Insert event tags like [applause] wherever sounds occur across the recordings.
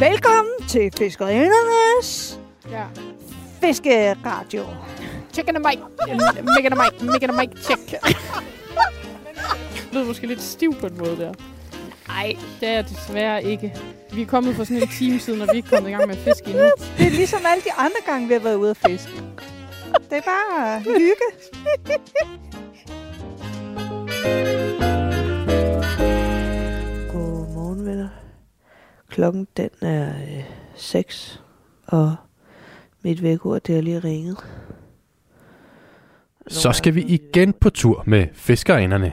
Velkommen til Fiskerindernes Ja. Fiskeradio. Chicken and Mike. Megan and Mike. Megan and Mike. Check. Det lyder måske lidt stiv på en måde der. Nej, det er jeg desværre ikke. Vi er kommet for sådan en time siden, og vi er ikke kommet i gang med at fiske endnu. Det er ligesom alle de andre gange, vi har været ude at fiske. Det er bare hygge. Klokken den er øh, 6, og mit vækord det er lige ringet. Så skal vi igen på tur med fiskerinderne.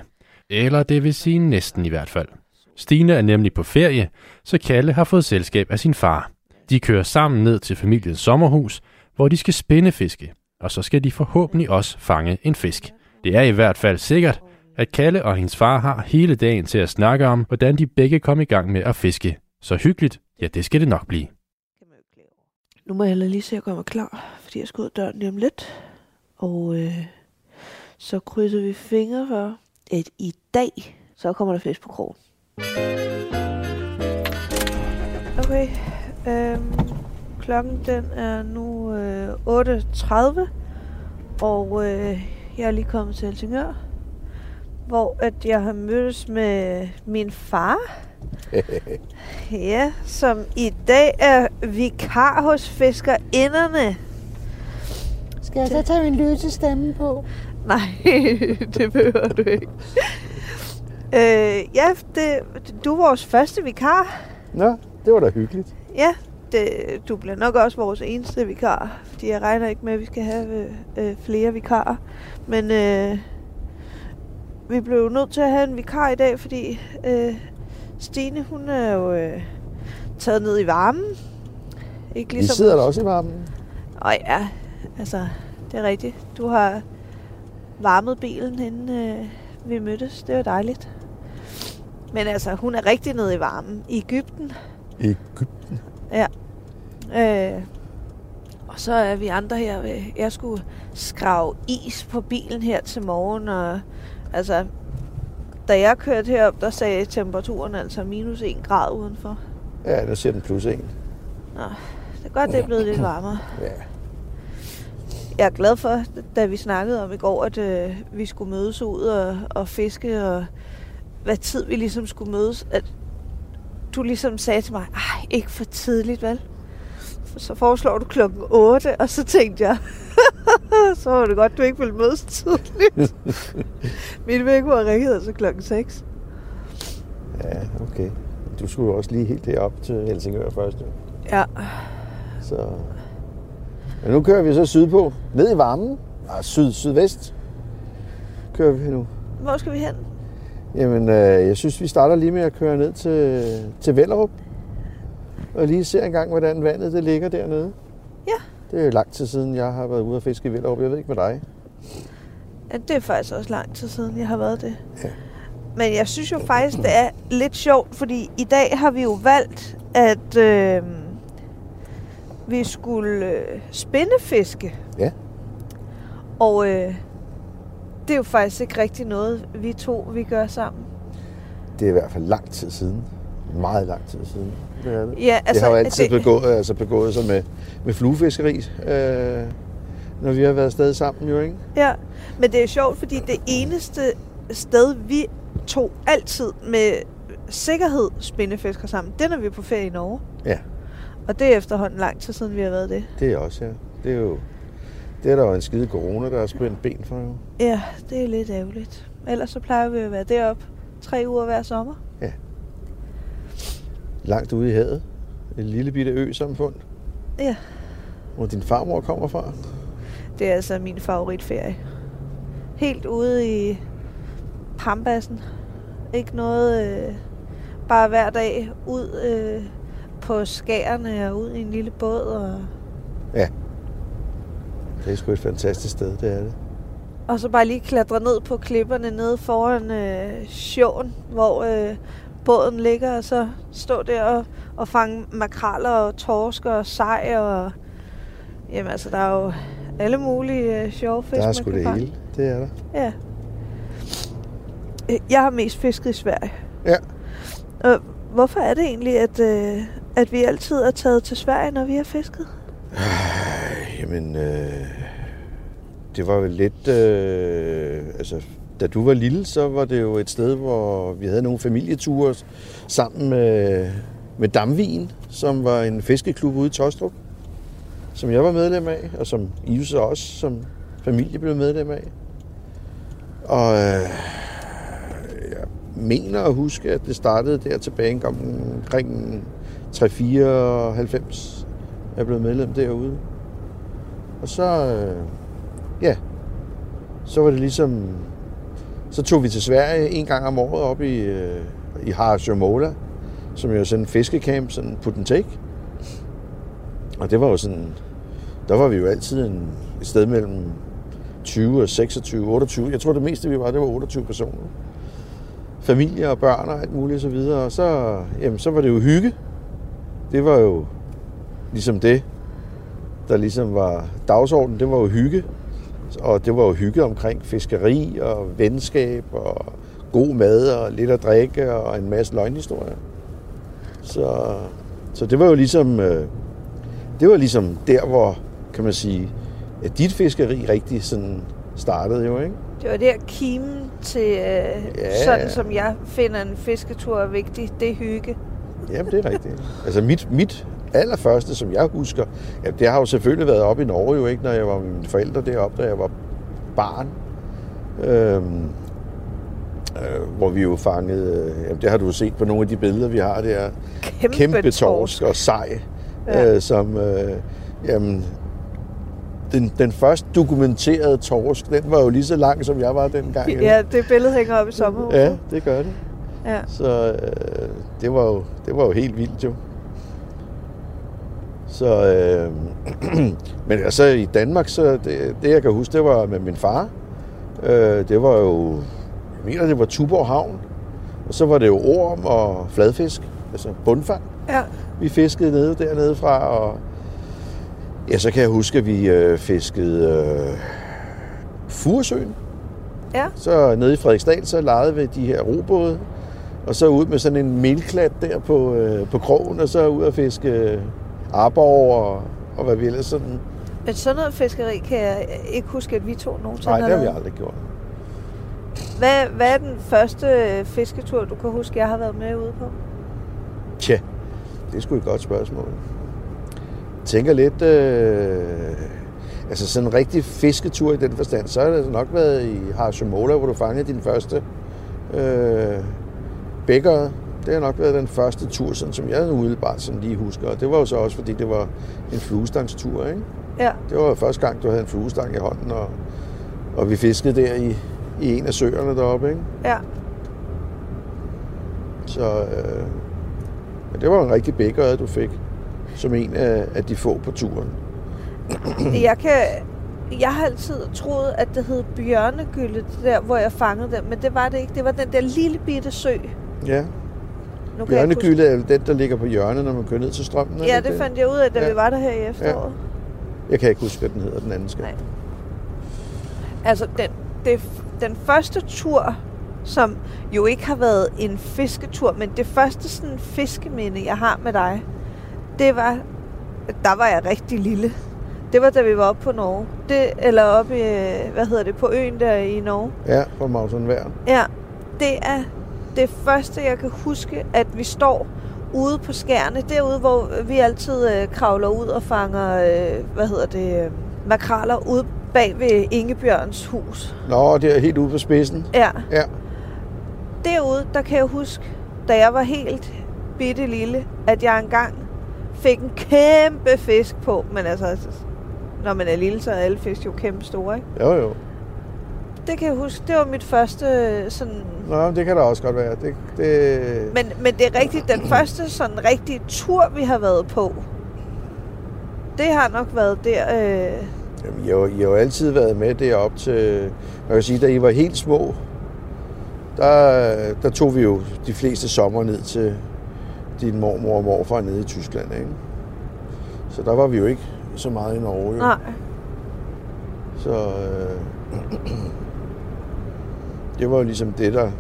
Eller det vil sige næsten i hvert fald. Stine er nemlig på ferie, så Kalle har fået selskab af sin far. De kører sammen ned til familiens sommerhus, hvor de skal spændefiske, og så skal de forhåbentlig også fange en fisk. Det er i hvert fald sikkert, at Kalle og hendes far har hele dagen til at snakke om, hvordan de begge kom i gang med at fiske. Så hyggeligt, ja det skal det nok blive. Nu må jeg lige se at gøre mig klar, fordi jeg skal ud af døren lige om lidt. Og øh, så krydser vi fingre for, at i dag, så kommer der fisk på krogen. Okay, øhm, klokken den er nu øh, 8.30, og øh, jeg er lige kommet til Helsingør, hvor at jeg har mødtes med min far. [laughs] Ja, som i dag er vikar hos fiskerinderne. Skal jeg så tage min løse stemme på? [laughs] Nej, det behøver du ikke. [laughs] øh, ja, det, du er vores første vikar. Nå, det var da hyggeligt. Ja, det, du bliver nok også vores eneste vikar, fordi jeg regner ikke med, at vi skal have øh, flere vikarer. Men øh, vi blev nødt til at have en vikar i dag, fordi øh, Stine, hun er jo øh, taget ned i varmen. Ikke Vi sidder der også i varmen. Og ja, altså, det er rigtigt. Du har varmet bilen, inden øh, vi mødtes. Det var dejligt. Men altså, hun er rigtig nede i varmen. I Ægypten. Ægypten. Ja. Øh, og så er vi andre her. Jeg skulle skrave is på bilen her til morgen. Og altså, da jeg kørte herop, der sagde temperaturen altså minus 1 grad udenfor. Ja, der siger den plus 1. Nå, det er godt, det er blevet lidt varmere. Ja. Jeg er glad for, da vi snakkede om i går, at øh, vi skulle mødes ud og, og fiske, og hvad tid vi ligesom skulle mødes, at du ligesom sagde til mig, ej, ikke for tidligt, vel? Så foreslår du klokken 8, og så tænkte jeg, [laughs] så var det godt, du ikke ville mødes tidligt. [laughs] Min vækkeur ringede altså klokken 6. Ja, okay. Du skulle jo også lige helt derop til Helsingør først. Ja, Så... Men nu kører vi så sydpå. Ned i varmen. Ah, syd, sydvest kører vi nu. hvor skal vi hen? Jamen, øh, jeg synes, vi starter lige med at køre ned til, til Vellerup. Og lige se engang, hvordan vandet det ligger dernede. Ja. Det er lang tid siden, jeg har været ude og fiske i Vellerup. Jeg ved ikke med dig. Ja, det er faktisk også lang tid siden, jeg har været det. Ja. Men jeg synes jo faktisk, det er lidt sjovt, fordi i dag har vi jo valgt, at øh, vi skulle øh, spindefiske. Ja. Og øh, det er jo faktisk ikke rigtig noget, vi to vi gør sammen. Det er i hvert fald lang tid siden. Meget lang tid siden. Det, er det. Ja, det har jo altid det, begået, altså begået sig med, med fluefiskeri, øh, når vi har været afsted sammen, jo ikke? Ja, men det er sjovt, fordi det eneste sted, vi to altid med sikkerhed spindefisker sammen, det er, når vi er på ferie i Norge. Ja. Og det er efterhånden lang tid siden, vi har været det. Det er også, ja. Det er jo det er der jo en skide corona, der har spændt ben for jo. Ja, det er lidt ærgerligt. Ellers så plejer vi at være deroppe tre uger hver sommer. Langt ude i havet. En lille bitte ø-samfund. Ja. Hvor din farmor kommer fra. Det er altså min favoritferie. Helt ude i Pampassen. Ikke noget... Øh, bare hver dag ud øh, på skærene og ud i en lille båd. Og, Det er sgu et fantastisk sted, det er det. og så bare lige klatre ned på klipperne nede foran øh, sjåen, hvor øh, båden ligger. Og så stå der og, og fange makraller og torsk og sej. Og, jamen altså, der er jo alle mulige øh, sjove fisk, der er sgu det hele. Det er der. Ja. Øh, Jeg har mest fisket i Sverige. Ja. Øh, Hvorfor er det egentlig, at, øh, at vi altid er taget til Sverige, når vi har fisket? Jamen, øh, det var jo lidt... Øh, altså, da du var lille, så var det jo et sted, hvor vi havde nogle familieture sammen med, med Damvin, som var en fiskeklub ude i Tostrup, som jeg var medlem af, og som I så også som familie blev medlem af. Og øh, jeg mener at huske, at det startede der tilbage omkring 94 jeg blev medlem derude. Og så, øh, ja, så var det ligesom, så tog vi til Sverige en gang om året op i, øh, i Harasjömola, som jo er sådan en fiskecamp, sådan put and take. Og det var jo sådan, der var vi jo altid en, et sted mellem 20 og 26, 28. Jeg tror det meste vi var, det var 28 personer. Familier og børn og alt muligt og så videre. Og så, jamen, så var det jo hygge. Det var jo ligesom det, der ligesom var dagsordenen, det var jo hygge. Og det var jo hygge omkring fiskeri og venskab og god mad og lidt at drikke og en masse løgnhistorier. Så, så det var jo ligesom, øh, det var ligesom der, hvor, kan man sige, at dit fiskeri rigtig sådan startede jo, ikke? Det var der kimen til, øh, Ja. sådan som jeg finder en fisketur vigtig, det er hygge. Jamen, det er rigtigt. altså mit, mit allerførste, som jeg husker, ja, det har jo selvfølgelig været op i Norge jo ikke, når jeg var med mine forældre deroppe, da jeg var barn. Øhm, øh, hvor vi jo fangede, øh, jamen, det har du jo set på nogle af de billeder, vi har der, Kæmpe, kæmpe torsk og sej, Ja. øh, som, øh, jamen, den, den første dokumenterede torsk, den var jo lige så lang, som jeg var dengang. Ja, det billede hænger op i sommerhuset. ja det gør det. ja. Så øh, det, var jo, det var jo helt vildt jo. Så, øh, [clears throat] men altså i Danmark, så det, det jeg kan huske, det var med min far. Øh, det var jo, jeg mener det var Tuborg Havn. Og så var det jo orm og fladfisk, altså bundfang. ja. Vi fiskede nede dernede fra, og ja, så kan jeg huske, at vi øh, fiskede øh, Furesøen. Ja. Så nede i Frederiksdal, så legede vi de her robåde, og så ud med sådan en melklat der på, øh, på krogen, og så ud og fiske øh, arborg og, og hvad vi ellers sådan. Men sådan noget fiskeri kan jeg ikke huske, at vi to nogensinde Nej, det har vi aldrig gjort. Hvad, hvad er den første fisketur, du kan huske, jeg har været med ude på? Tja, det er sgu et godt spørgsmål. Jeg tænker lidt, øh, altså sådan en rigtig fisketur i den forstand, så har det nok været i Harshomola, hvor du fangede din første øh, bækker. Det har nok været den første tur, sådan, som jeg umiddelbart sådan lige husker. Og det var jo så også, fordi det var en fluestangstur, ikke? Ja. Det var første gang, du havde en fluestang i hånden, og, og vi fiskede der i, i en af søerne deroppe, ikke? Ja. Så øh, men det var en rigtig bækkerød, du fik, som en af, af de få på turen. Jeg kan... Jeg har altid troet, at det hed bjørnegylde, det der, hvor jeg fangede dem, men det var det ikke. Det var den der lille bitte sø. Ja, Nu kan jeg ikke bjørnegylde er den, der ligger på hjørnet, når man kører ned til strømmen. huske- Ja, ikke det fandt jeg ud af, da Ja. vi var der her i efteråret. Jeg kan ikke huske, hvad den hedder, den anden skal. Nej. Altså, den, det, den første tur, som jo ikke har været en fisketur, men det første sådan fiskeminde, jeg har med dig, det var, der var jeg rigtig lille. Det var, da vi var oppe på Norge. Det, eller oppe i, hvad hedder det, på øen der i Norge. Ja, på Mausen Vær. Ja, det er det første, jeg kan huske, at vi står ude på skærne. Derude, hvor vi altid øh, kravler ud og fanger, øh, hvad hedder det, øh, makraler ude bag ved Ingebjørns hus. Nå, det er helt ude på spidsen. Ja, Ja, derude, der kan jeg huske, da jeg var helt bitte lille, at jeg engang fik en kæmpe fisk på. Men altså, når man er lille, så er alle fisk jo kæmpe store, ikke? jo jo. Det kan jeg huske, det var mit første øh, sådan... Nå, det kan da også godt være. Det, det... Men, men det er rigtigt, den første sådan rigtige tur, vi har været på, det har nok været der... Øh, Jamen, jo- I har jo altid været med derop til... Man kan sige, da I var helt små, der, der tog vi jo de fleste sommer ned til din mormor og morfar nede i Tyskland, ikke? Så der var vi jo ikke så meget i Norge, jo. nej, Så øh, det var jo ligesom det, der...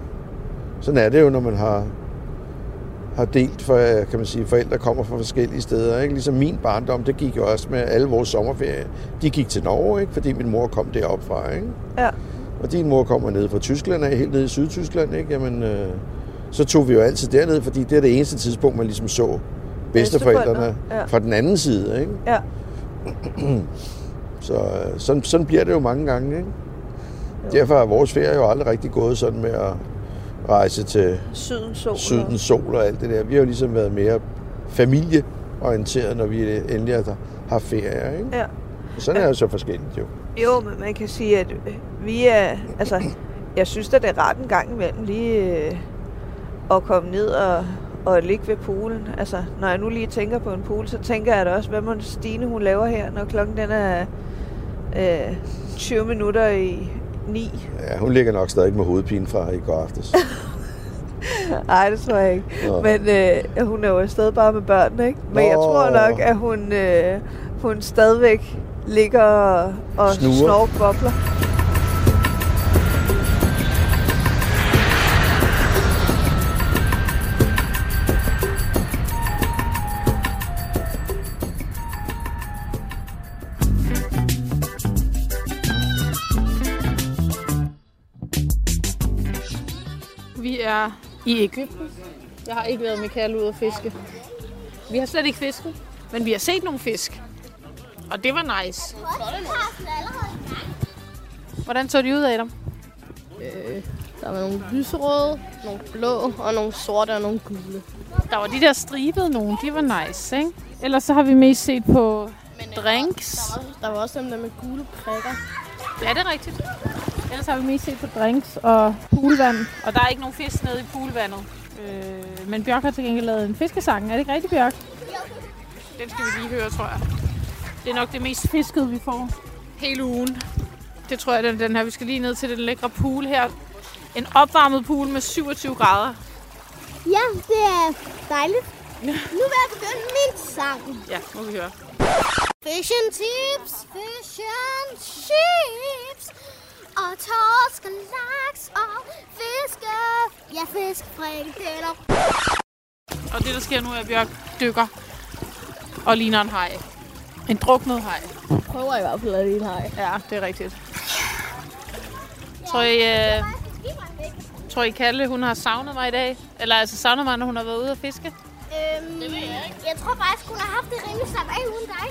Sådan er det jo, når man har, har delt, for, kan man sige, forældre kommer fra forskellige steder. Ikke? Ligesom min barndom, det gik jo også med alle vores sommerferie. De gik til Norge, ikke? fordi min mor kom derop fra. Ikke? Ja. Og din mor kommer ned fra Tyskland, er helt nede i Sydtyskland. Ikke? Jamen, øh, så tog vi jo altid derned, fordi det er det eneste tidspunkt, man ligesom så bedsteforældrene Bedsteforældre, ja. fra den anden side. Ikke? Ja. Så sådan, sådan bliver det jo mange gange. Ikke? Derfor er vores ferie jo aldrig rigtig gået sådan med at rejse til Sydens sol. sydens sol og alt det der. Vi har jo ligesom været mere familieorienteret, når vi endelig har haft ferie. Ikke? Ja. Og sådan er det så forskelligt jo. Jo, men man kan sige, at øh, vi er... Altså, jeg synes, at det er ret en gang imellem lige øh, at komme ned og, og ligge ved poolen. Altså, når jeg nu lige tænker på en pool, så tænker jeg da også, hvad må Stine hun laver her, når klokken den er øh, 20 minutter i 9. Ja, hun ligger nok stadig med hovedpine fra i går aftes. [laughs] Nej, det tror jeg ikke. Nå. Men øh, hun er jo afsted bare med børnene, ikke? Men jeg Nå. tror nok, at hun, øh, hun stadigvæk ligger og, Snurrer. snorkbobler. I Ægypten. Jeg har ikke været med Kalle ud at fiske. Vi har slet ikke fisket, men vi har set nogle fisk. Og det var nice. Hvordan så de ud, Adam? Øh, der var nogle lyserøde, nogle blå og nogle sorte og nogle gule. Der var de der stribede nogle, de var nice, ikke? Ellers så har vi mest set på drinks. Der var, der var også dem der med gule prikker. Ja, det er rigtigt. Ellers har vi mest set på drinks og poolvand. Og der er ikke nogen fisk nede i poolvandet. Øh, men Bjørk har til gengæld lavet en fiskesang. Er det ikke rigtigt, Bjørk? Den skal vi lige høre, tror jeg. Det er nok det mest fiskede, vi får hele ugen. Det tror jeg, den, den her. Vi skal lige ned til den lækre pool her. En opvarmet pool med 27 grader. Ja, det er dejligt. Nu vil jeg begynde min sang. Ja, må vi høre. Fish and chips, fish and chips. Og torsk og laks og fiske. Ja, fisk, frikadeller. Og det, der sker nu, er, at Bjørk dykker og ligner en haj. En druknet haj. Prøver i hvert fald at lide hej. Ja, det er rigtigt. Tror I, øh, tror I Kalle, hun har savnet mig i dag? Eller altså savnet mig, når hun har været ude at fiske? Øhm, det ved jeg ikke. Jeg tror faktisk, hun har haft det rimelig slap af uden dig.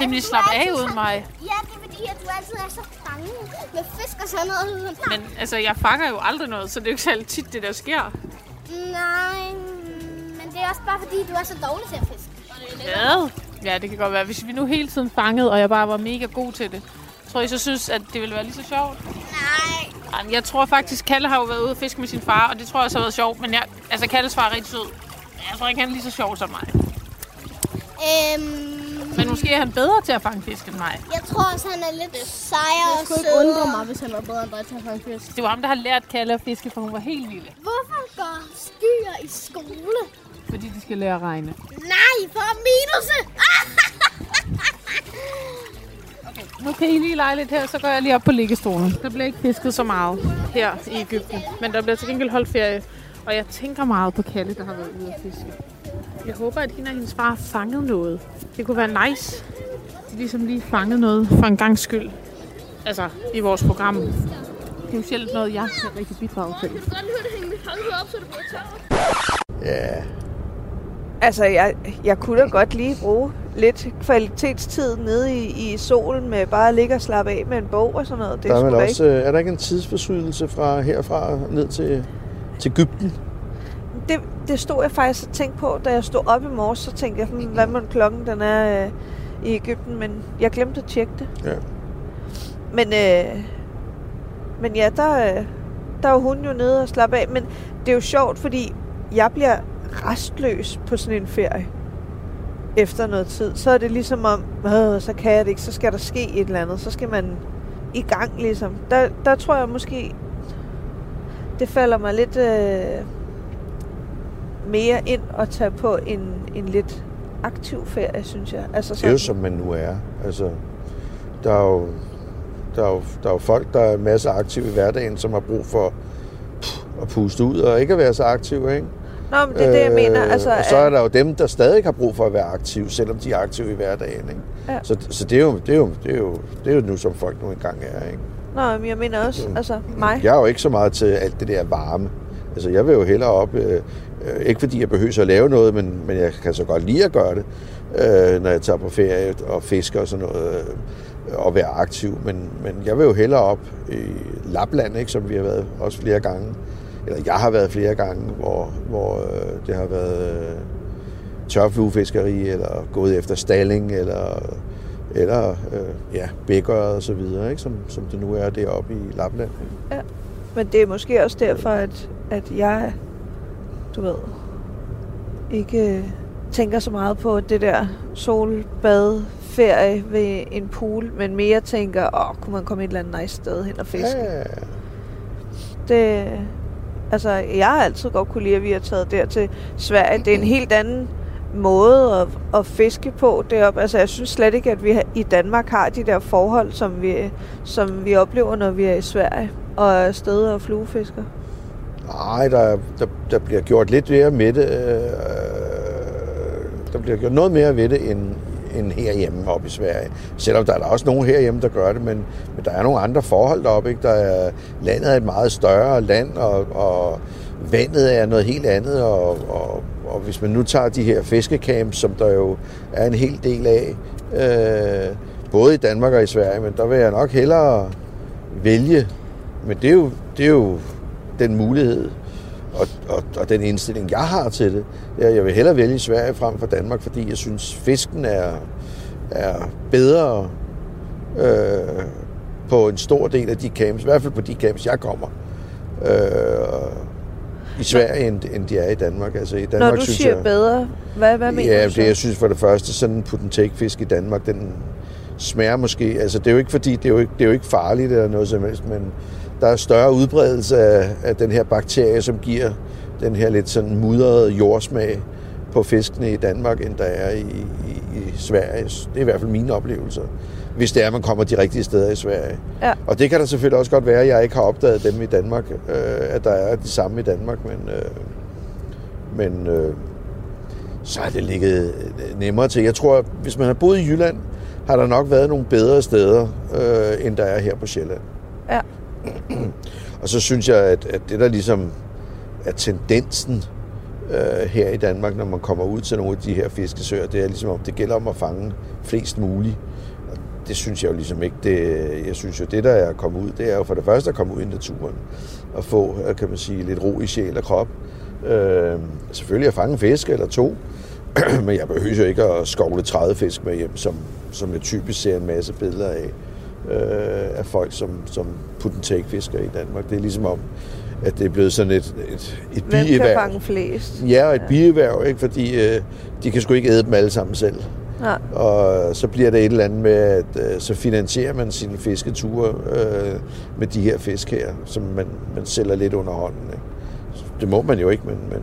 Rimelig Altså, du slap er af uden mig. Ja, det fordi, at du altid er så bange med fisk og sådan noget. Men altså, jeg fanger jo aldrig noget, så det er jo ikke særlig tit, det der sker. Nej, men det er også bare fordi, du er så dårlig til at fiske. Ja. Ja, det kan godt være. Hvis vi nu hele tiden fangede, og jeg bare var mega god til det, tror I så synes, at det ville være lige så sjovt? Nej. Ej, men Jeg tror faktisk, Kalle har jo været ude at fiske med sin far, og det tror jeg også har været sjovt. Men jeg, altså, Kalles far er rigtig sød. Jeg tror ikke, han er lige så sjov som mig. Øhm, Men måske er han bedre til at fange fisk end mig. jeg tror også, han er lidt sejere Det og skulle ikke undre mig, hvis han var bedre end dig til at fange fisk. Det var ham, der har lært Kalle at fiske, for hun var helt lille. Hvorfor går skyer i skole? Fordi de skal lære at regne. Nej, for minuse! Nu kan I lige lege lidt her, så går jeg lige op på liggestolen. Der bliver ikke fisket så meget her i Ægypten, men der bliver til gengæld holdt ferie. Og jeg tænker meget på Kalle, der har været ude at fiske. Jeg håber, at hende og hendes far har fanget noget. Det kunne være nice. De ligesom lige fanget noget for en gang skyld. Altså, i vores program. Det er jo sjældent noget, jeg kan rigtig bidrage til. Ja, Altså, jeg, jeg kunne da godt lige bruge lidt kvalitetstid nede i, i solen med bare at ligge og slappe af med en bog og sådan noget. Det der er, vel også, øh, er der ikke en tidsforsydelse fra herfra ned til, til Ægypten? ikke. Det, det stod jeg faktisk og tænkte på, da jeg stod op i morges, så tænkte jeg, hmm, hvad med klokken den er øh, i Ægypten, men jeg glemte at tjekke det. Ja. Men, øh, men ja, der, øh, der var hun jo nede og slappe af. Men det er jo sjovt, fordi jeg bliver restløs på sådan en ferie efter noget tid. Så er det ligesom om, øh, så kan jeg det ikke, så skal der ske et eller andet. Så skal man i gang ligesom. Der, der tror jeg måske, det falder mig lidt øh, mere ind at tage på en, en lidt aktiv ferie, synes jeg. Altså Det er jo som man nu er. Altså, der er jo, der er jo, der er jo folk, der er masser aktive i hverdagen, som har brug for at puste ud og ikke at være så aktive, ikke? Nå, men det er det, jeg mener. Altså, og så er der jo dem, der stadig har brug for at være aktive, selvom de er aktive i hverdagen. Ikke? Ja. Så, så det, er jo, det, er jo, det, er jo, det er jo nu, som folk nu engang er. Ikke? Nå, men jeg mener også, altså mig. Jeg er jo ikke så meget til alt det der varme. Altså, jeg vil jo hellere op, øh, øh, ikke fordi jeg behøver at lave noget, men, men jeg kan så godt lide at gøre det, øh, når jeg tager på ferie og fisker og sådan noget, øh, og være aktiv. Men, men jeg vil jo hellere op i Lapland, ikke, som vi har været også flere gange. Eller jeg har været flere gange, hvor, hvor øh, det har været øh, tørfluefiskeri, eller gået efter stalling, eller, eller øh, ja, bækker og så videre, ikke, som, som det nu er deroppe i Lapland. Ja. Men det er måske også derfor, at, at jeg, du ved, ikke øh, tænker så meget på det der solbad, ferie ved en pool, men mere tænker, åh, kunne man komme et eller andet nice sted hen og fiske? Ja, Det, altså, jeg har altid godt kunne lide, at vi har taget der til Sverige. Det er en helt anden måde at, at fiske på deroppe. Altså, jeg synes slet ikke, at vi i Danmark har de der forhold, som vi, som vi oplever, når vi er i Sverige og stød og fluefisker. Nej, der, der, der bliver gjort lidt mere med det. Øh, der bliver gjort noget mere ved det, end, end herhjemme oppe i Sverige. Selvom der er der også nogen herhjemme, der gør det, men, men der er nogle andre forhold deroppe. Ikke? Der er, landet er et meget større land, og, og vandet er noget helt andet. Og, og, og hvis man nu tager de her fiskecamps, som der jo er en hel del af, øh, både i Danmark og i Sverige, men der vil jeg nok hellere vælge. Men det er jo, det er jo den mulighed og, og, og den indstilling, jeg har til det. det er, at jeg vil hellere vælge Sverige frem for Danmark, fordi jeg synes, fisken er, er bedre øh, på en stor del af de camps, i hvert fald på de camps, jeg kommer. Øh, i Sverige, end, end de er i Danmark. Altså, i Danmark Når du synes siger jeg, bedre, hvad, hvad mener ja, du så? det, jeg synes for det første, sådan en put take fisk i Danmark, den smager måske, altså det er jo ikke fordi, det er jo ikke, det er jo ikke farligt eller noget som helst, men der er større udbredelse af, af den her bakterie, som giver den her lidt sådan mudrede jordsmag på fiskene i Danmark, end der er i, i, i Sverige. Det er i hvert fald mine oplevelser, hvis det er, at man kommer de rigtige steder i Sverige. Ja. Og det kan der selvfølgelig også godt være, at jeg ikke har opdaget dem i Danmark, øh, at der er de samme i Danmark, men, øh, men øh, så er det ligget øh, nemmere til. Jeg tror, at hvis man har boet i Jylland, har der nok været nogle bedre steder, øh, end der er her på Sjælland. Ja. Og så synes jeg, at, at det der ligesom er tendensen øh, her i Danmark, når man kommer ud til nogle af de her fiskesøer, det er ligesom om, det gælder om at fange flest muligt. Og det synes jeg jo ligesom ikke. Det, jeg synes jo, det der er at komme ud, det er jo for det første at komme ud i naturen og få, øh, kan man sige, lidt ro i sjæl og krop. Øh, selvfølgelig at fange fisk eller to, [clears throat] men jeg behøver jo ikke at skovle 30 fisk med hjem, som, som jeg typisk ser en masse billeder af, øh, af folk, som, som put and take fisker i Danmark. Det er ligesom om, at det er blevet sådan et, et, et Hvem kan bierhverv. fange flest? Ja, og et bierhverv, ikke? fordi øh, de kan sgu ikke æde dem alle sammen selv. Nej. Og så bliver det et eller andet med, at øh, så finansierer man sine fisketure øh, med de her fisk her, som man, man sælger lidt under hånden. Ikke? Det må man jo ikke, men, men,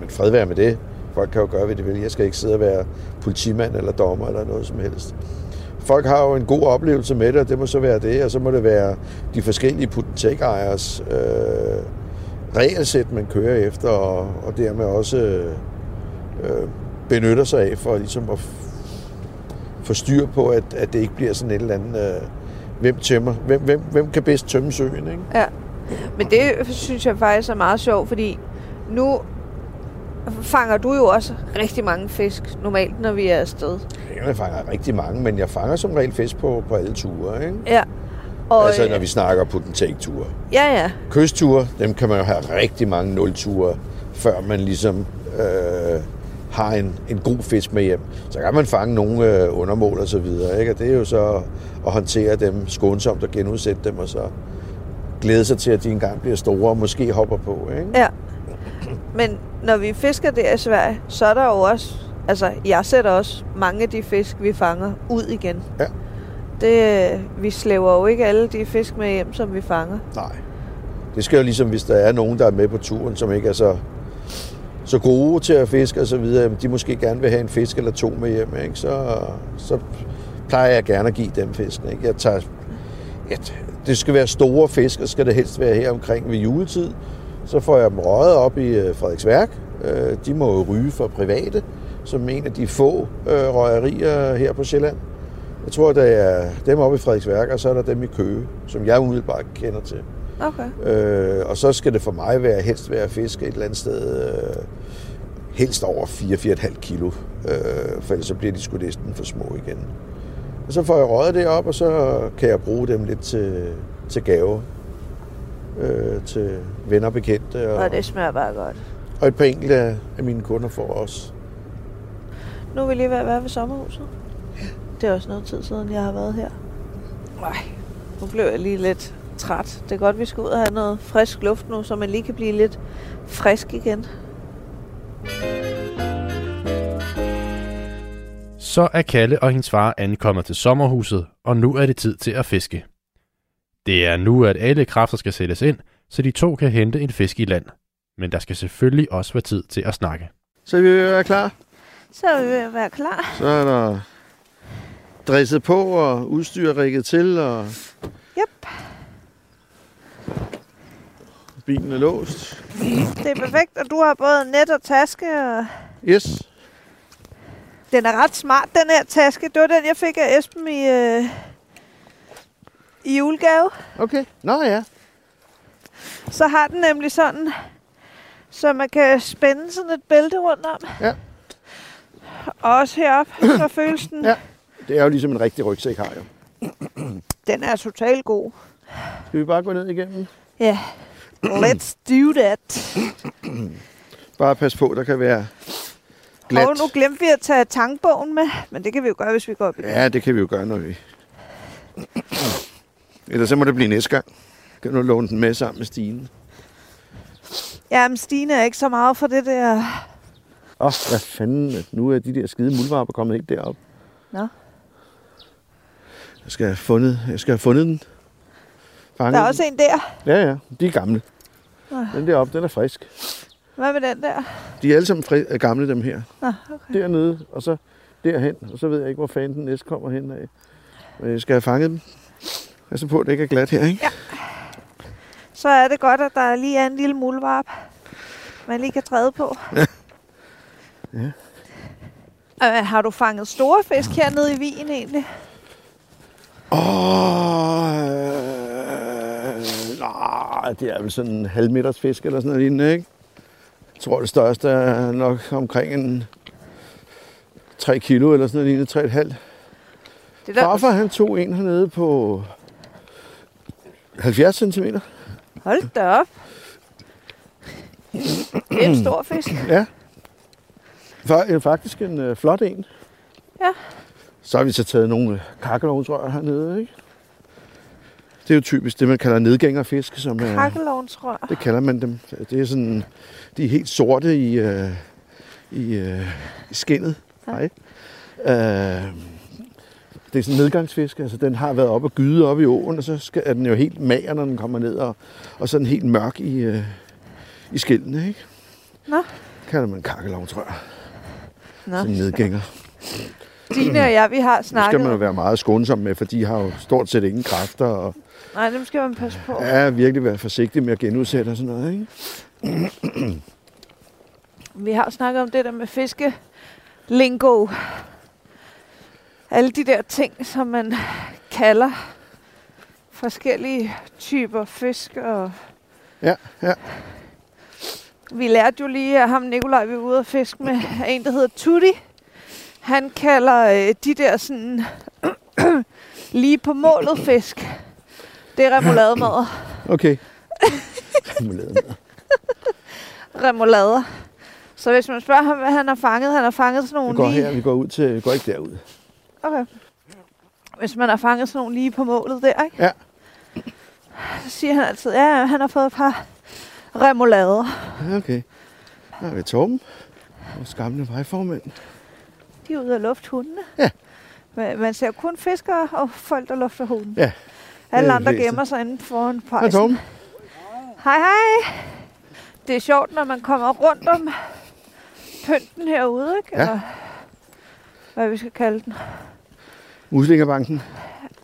men fred være med det. Folk kan jo gøre, hvad de vil. Jeg skal ikke sidde og være politimand eller dommer eller noget som helst. Folk har jo en god oplevelse med det, og det må så være det, og så må det være de forskellige puttentæk-ejers øh, regelsæt, man kører efter, og, og dermed også øh, øh, benytter sig af for ligesom at få styr på, at, at det ikke bliver sådan et eller andet, øh, hvem tømmer, hvem, hvem, hvem kan bedst tømme søen, ikke? Ja, men det synes jeg faktisk er meget sjovt, fordi nu fanger du jo også rigtig mange fisk normalt, når vi er afsted. Jeg fanger rigtig mange, men jeg fanger som regel fisk på, på alle ture, ikke? Ja. Og, altså, når øh, vi snakker på den take-ture. Ja, ja. Kystture, dem kan man jo have rigtig mange nul-ture, før man ligesom øh, har en, en god fisk med hjem. Så kan man fange nogle øh, undermål og så videre, ikke? Og det er jo så at håndtere dem skånsomt og genudsætte dem, og så glæde sig til, at de engang bliver store og måske hopper på, ikke? Ja. Men når vi fisker der i Sverige, så er der jo også... Altså, jeg sætter også mange af de fisk, vi fanger, ud igen. Ja. Det, vi slæver jo ikke alle de fisk med hjem, som vi fanger. Nej. Det skal jo ligesom, hvis der er nogen, der er med på turen, som ikke er så, så gode til at fiske og så videre, de måske gerne vil have en fisk eller to med hjem, ikke? Så, så plejer jeg gerne at give dem fisken. Ikke? Jeg tager, et, det skal være store fisk, og skal det helst være her omkring ved juletid. Så får jeg dem røget op i øh, Frederiksværk, Øh, de må jo ryge for private, som en af de få øh, røgerier her på Sjælland. Jeg tror, der er dem oppe i Frederiksværk, og så er der dem i Køge, som jeg umiddelbart kender til. Okay. Øh, og så skal det for mig være helst være at fiske et eller andet sted, øh, helst over 4-4,5 kilo, øh, for ellers så bliver de sgu næsten for små igen. Og så får jeg røget det op, og så kan jeg bruge dem lidt til, til gave. Øh, til venner og bekendte. Og, Og det smager bare godt. og et par enkelte af, mine kunder får også. Nu er vi lige ved at være ved sommerhuset. Det er også noget tid siden, jeg har været her. Nej, nu blev jeg lige lidt træt. Det er godt, vi skal ud og have noget frisk luft nu, så man lige kan blive lidt frisk igen. Så er Kalle og hendes far ankommet til sommerhuset, og nu er det tid til at fiske. Det er nu, at alle kræfter skal sættes ind, så de to kan hente en fisk i land. Men der skal selvfølgelig også være tid til at snakke. Så er vi ved at være klar. Så er vi ved at være klar. Så er der dresset på og udstyr rigget til, og Yep. bilen er låst. Det er perfekt, og du har både net og taske, og Yes. den er ret smart, den her taske. Det var den, jeg fik af Esben i, øh, i julegave. Okay. Nå ja. Så har den nemlig sådan, så man kan spænde sådan et bælte rundt om. Ja. Og også herop, [clears throat] så føles den. Ja. Det er jo ligesom en rigtig rygsæk har jo. [clears throat] Den er totalt god. Skal vi bare gå ned igennem? Ja. Let's do that. [clears throat] Bare pas på, der kan være glat. Og nu glemte vi at tage tankbogen med, men det kan vi jo gøre, hvis vi går op i den. Ja, det kan vi jo gøre, når vi... Ellers så må det blive næste gang. Kan du låne den med sammen med Stine? Ja, men Stine er ikke så meget for det der. Åh, oh, hvad fanden. Nu er de der skide muldvarper kommet helt derop. Nå. Jeg skal have fundet, jeg skal have fundet den. Fanget Der er også en der. den. Ja, ja. De er gamle. Nå. Den deroppe, den er frisk. Hvad med den der? De er alle sammen fri- gamle, dem her. Nå, okay. Dernede, og så derhen. Og så ved jeg ikke, hvor fanden den næste kommer hen af. Men jeg skal have fanget dem. Pas så på, at det ikke er glat her, ikke? Ja. Så er det godt, at der lige er en lille muldvarp, man lige kan træde på. [laughs] Ja. Øh, har du fanget store fisk hernede i Wien egentlig? Åh, øh, nej, det er vel sådan en halv meters fisk eller sådan noget lignende, ikke? Jeg tror, det største er nok omkring en 3 kilo eller sådan noget lignende, 3,5. Det der, Farfar, han tog en hernede på 70 cm. Hold da op. Det er en stor fisk. Ja. Øh, Faktisk en øh, flot en. Ja. Så har vi så taget nogle kakkelovnsrør hernede, ikke? Det er jo typisk det, man kalder nedgængerfisk, som er... Kakkelovnsrør. Det kalder man dem. Det er sådan, de er helt sorte i, øh, i, øh, i skinnet. Ja. Nej. Øh, det er sådan en nedgangsfisk, altså den har været op og gyde op i åen, og så skal, er den jo helt mager, når den kommer ned, og, og så den helt mørk i, øh, i skillene, ikke? Nå. Kalder man kakkelovnsrør, Nå. sådan en nedgænger. Stine og jeg, vi har Det skal snakket man jo være meget skånsom med, for de har jo stort set ingen kræfter, og Nej, dem skal man passe på. er virkelig være forsigtig med at genudsætte og sådan noget, ikke? Vi har snakket om det der med fiske. Lingo. Alle de der ting, som man kalder forskellige typer fisk. Og Ja, ja. vi lærte jo lige af ham, Nikolaj, vi var ude og fiske med en, der hedder Tutti. Han kalder øh, de der sådan [clears throat] lige på målet fisk. Det er remoulademad. Okay. Remoulade. [laughs] Remoulader. Så hvis man spørger ham, hvad han har fanget, han har fanget sådan Vi nogle går lige... her, vi går ud til, vi går ikke derud. Okay. Hvis man har fanget sådan nogle lige på målet der, ikke? Ja. Så siger han altid, ja, han har fået et par remoulader. Ja, okay. Der er vi Torben, vores gamle vejformand. De er ude at lufte hundene. Ja. Men man ser kun fiskere og folk, der lufter hunden. Ja. Alle andre fleste. gemmer sig inde foran Hej pejsen. Torben. Hej, hej. Det er sjovt, når man kommer rundt om pynten herude, ikke? Ja. Eller hvad vi skal kalde den. Muslingerbanken.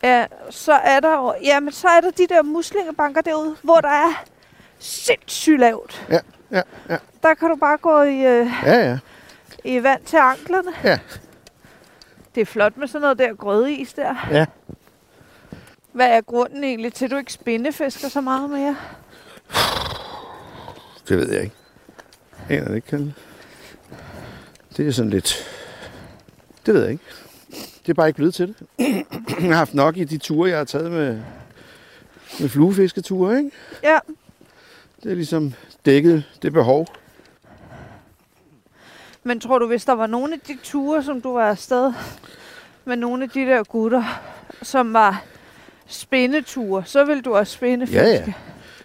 Ja, så er der jo, jamen, så er der de der muslingebanker derude, hvor der er sindssygt lavt. Ja. Ja, ja. Der kan du bare gå i, øh, Ja, ja. i vand til anklerne. Ja. Det er flot med sådan noget der grødeis der. Ja. Hvad er grunden egentlig til, at du ikke spindefisker så meget mere? Det ved jeg ikke. Aner det ikke, Kalle. Det er sådan lidt... Det ved jeg ikke. Det er bare ikke blevet til det. [clears throat] jeg har haft nok i de ture, jeg har taget med, med fluefisketure, ikke? Ja. Det er ligesom dækket det behov. Men tror du, hvis der var nogle af de ture, som du var afsted med nogle af de der gutter, som var spændeture, så ville du også spændefiske? Ja, ja.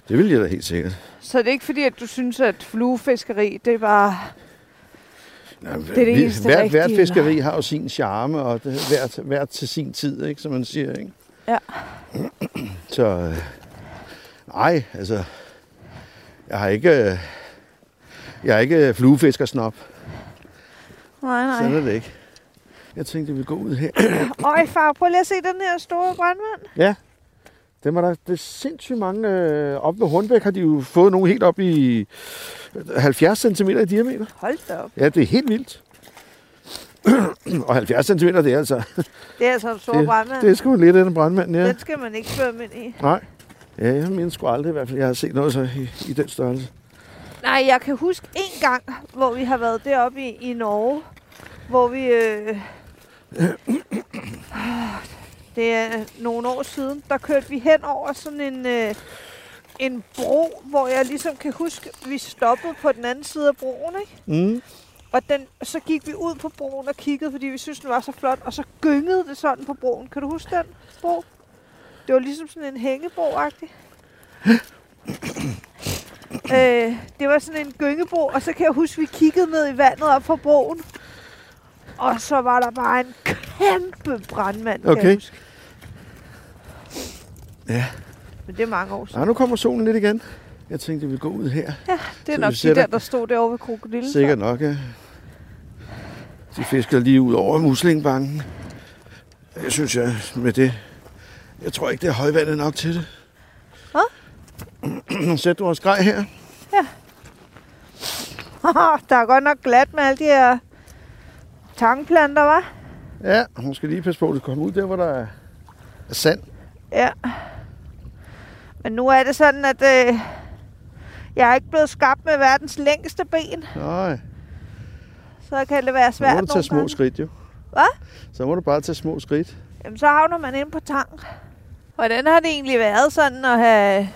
Det vil jeg da helt sikkert. Så det er ikke fordi, at du synes, at fluefiskeri, det er bare... Jamen, Det er det vi- eneste hvert, hvert rigtige, fiskeri har jo sin charme, og det, hvert, hvert til sin tid, ikke, som man siger. Ikke? Ja. Så øh, nej, altså, jeg har ikke, øh, jeg er ikke fluefiskersnop. Nej, nej. Sådan er det ikke. Jeg tænkte, jeg ville gå ud her. [coughs] Øj, far, prøv lige at se den her store brandmand. Ja, dem er der det er sindssygt mange. Øh, op ved Hornbæk har de jo fået nogle helt op i 70 cm i diameter. Hold da op. Ja, det er helt vildt. og 70 cm, det er altså... Det er altså en stor brandmand. Det er sgu lidt af en brandmand, ja. Den skal man ikke svømme ind i. Nej. Ja, jeg mener sgu aldrig i hvert fald, jeg har set noget så i, i den størrelse. Nej, jeg kan huske en gang, hvor vi har været deroppe i, i Norge, hvor vi... Øh, [clears throat] det er nogle år siden, der kørte vi hen over sådan en, øh, en bro, hvor jeg ligesom kan huske, vi stoppede på den anden side af broen, ikke? Mm. Og den, så gik vi ud på broen og kiggede, fordi vi synes den var så flot, og så gyngede det sådan på broen. Kan du huske den bro? Det var ligesom sådan en hængebro-agtig. [coughs] øh, det var sådan en gyngebro, og så kan jeg huske, vi kiggede ned i vandet op på broen. Og så var der bare en kæmpe brandmand, kan Okay. jeg huske. Ja. Men det er mange år siden. Ah, nu kommer solen lidt igen. Jeg tænkte, jeg ville gå ud her. Det er Så nok vi de der, der stod derovre ved krokodillen. Sikkert nok, ja. De fisker lige ud over muslingbanken. Jeg synes, jeg med det... Jeg tror ikke, det er højvandet nok til det. Hvad? [clears throat] Sætter du os grej her. der er godt nok glat med alle de her tangplanter, var? Ja, hun skal lige passe på, at du kommer ud der, hvor der er er sand. Ja. Men nu er det sådan, at øh, jeg er ikke blevet skabt med verdens længste ben, Nej, så kan det være så svært må du tage nogle små gange. skridt, jo. Hvad? Så må du bare tage små skridt. Jamen, så havner man ind på tang. Hvordan har det egentlig været sådan at have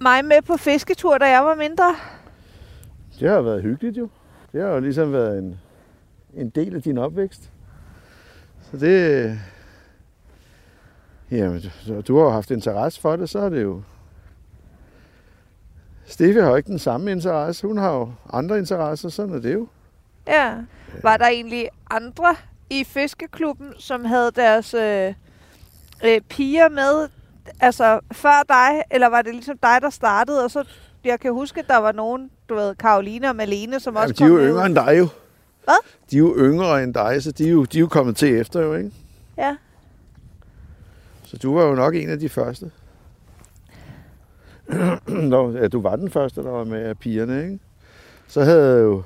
mig med på fisketur, da jeg var mindre? Det har været hyggeligt, jo. Det har jo ligesom været en, en del af din opvækst. Så det... Jamen, du, har jo haft interesse for det, så er det jo... Steffi har jo ikke den samme interesse. Hun har jo andre interesser, sådan er det jo. Ja. Var der egentlig andre i fiskeklubben, som havde deres øh, øh, piger med, altså før dig, eller var det ligesom dig, der startede, og så, jeg kan huske, at der var nogen, du ved, Karoline og Malene, som også Jamen, de er jo kom med. yngre end dig jo. Hvad? De er jo yngre end dig, så de er jo, de er jo kommet til efter jo, ikke? Ja. Så du var jo nok en af de første. [clears throat] Nå, ja, du var den første, der var med af pigerne, ikke? Så havde jo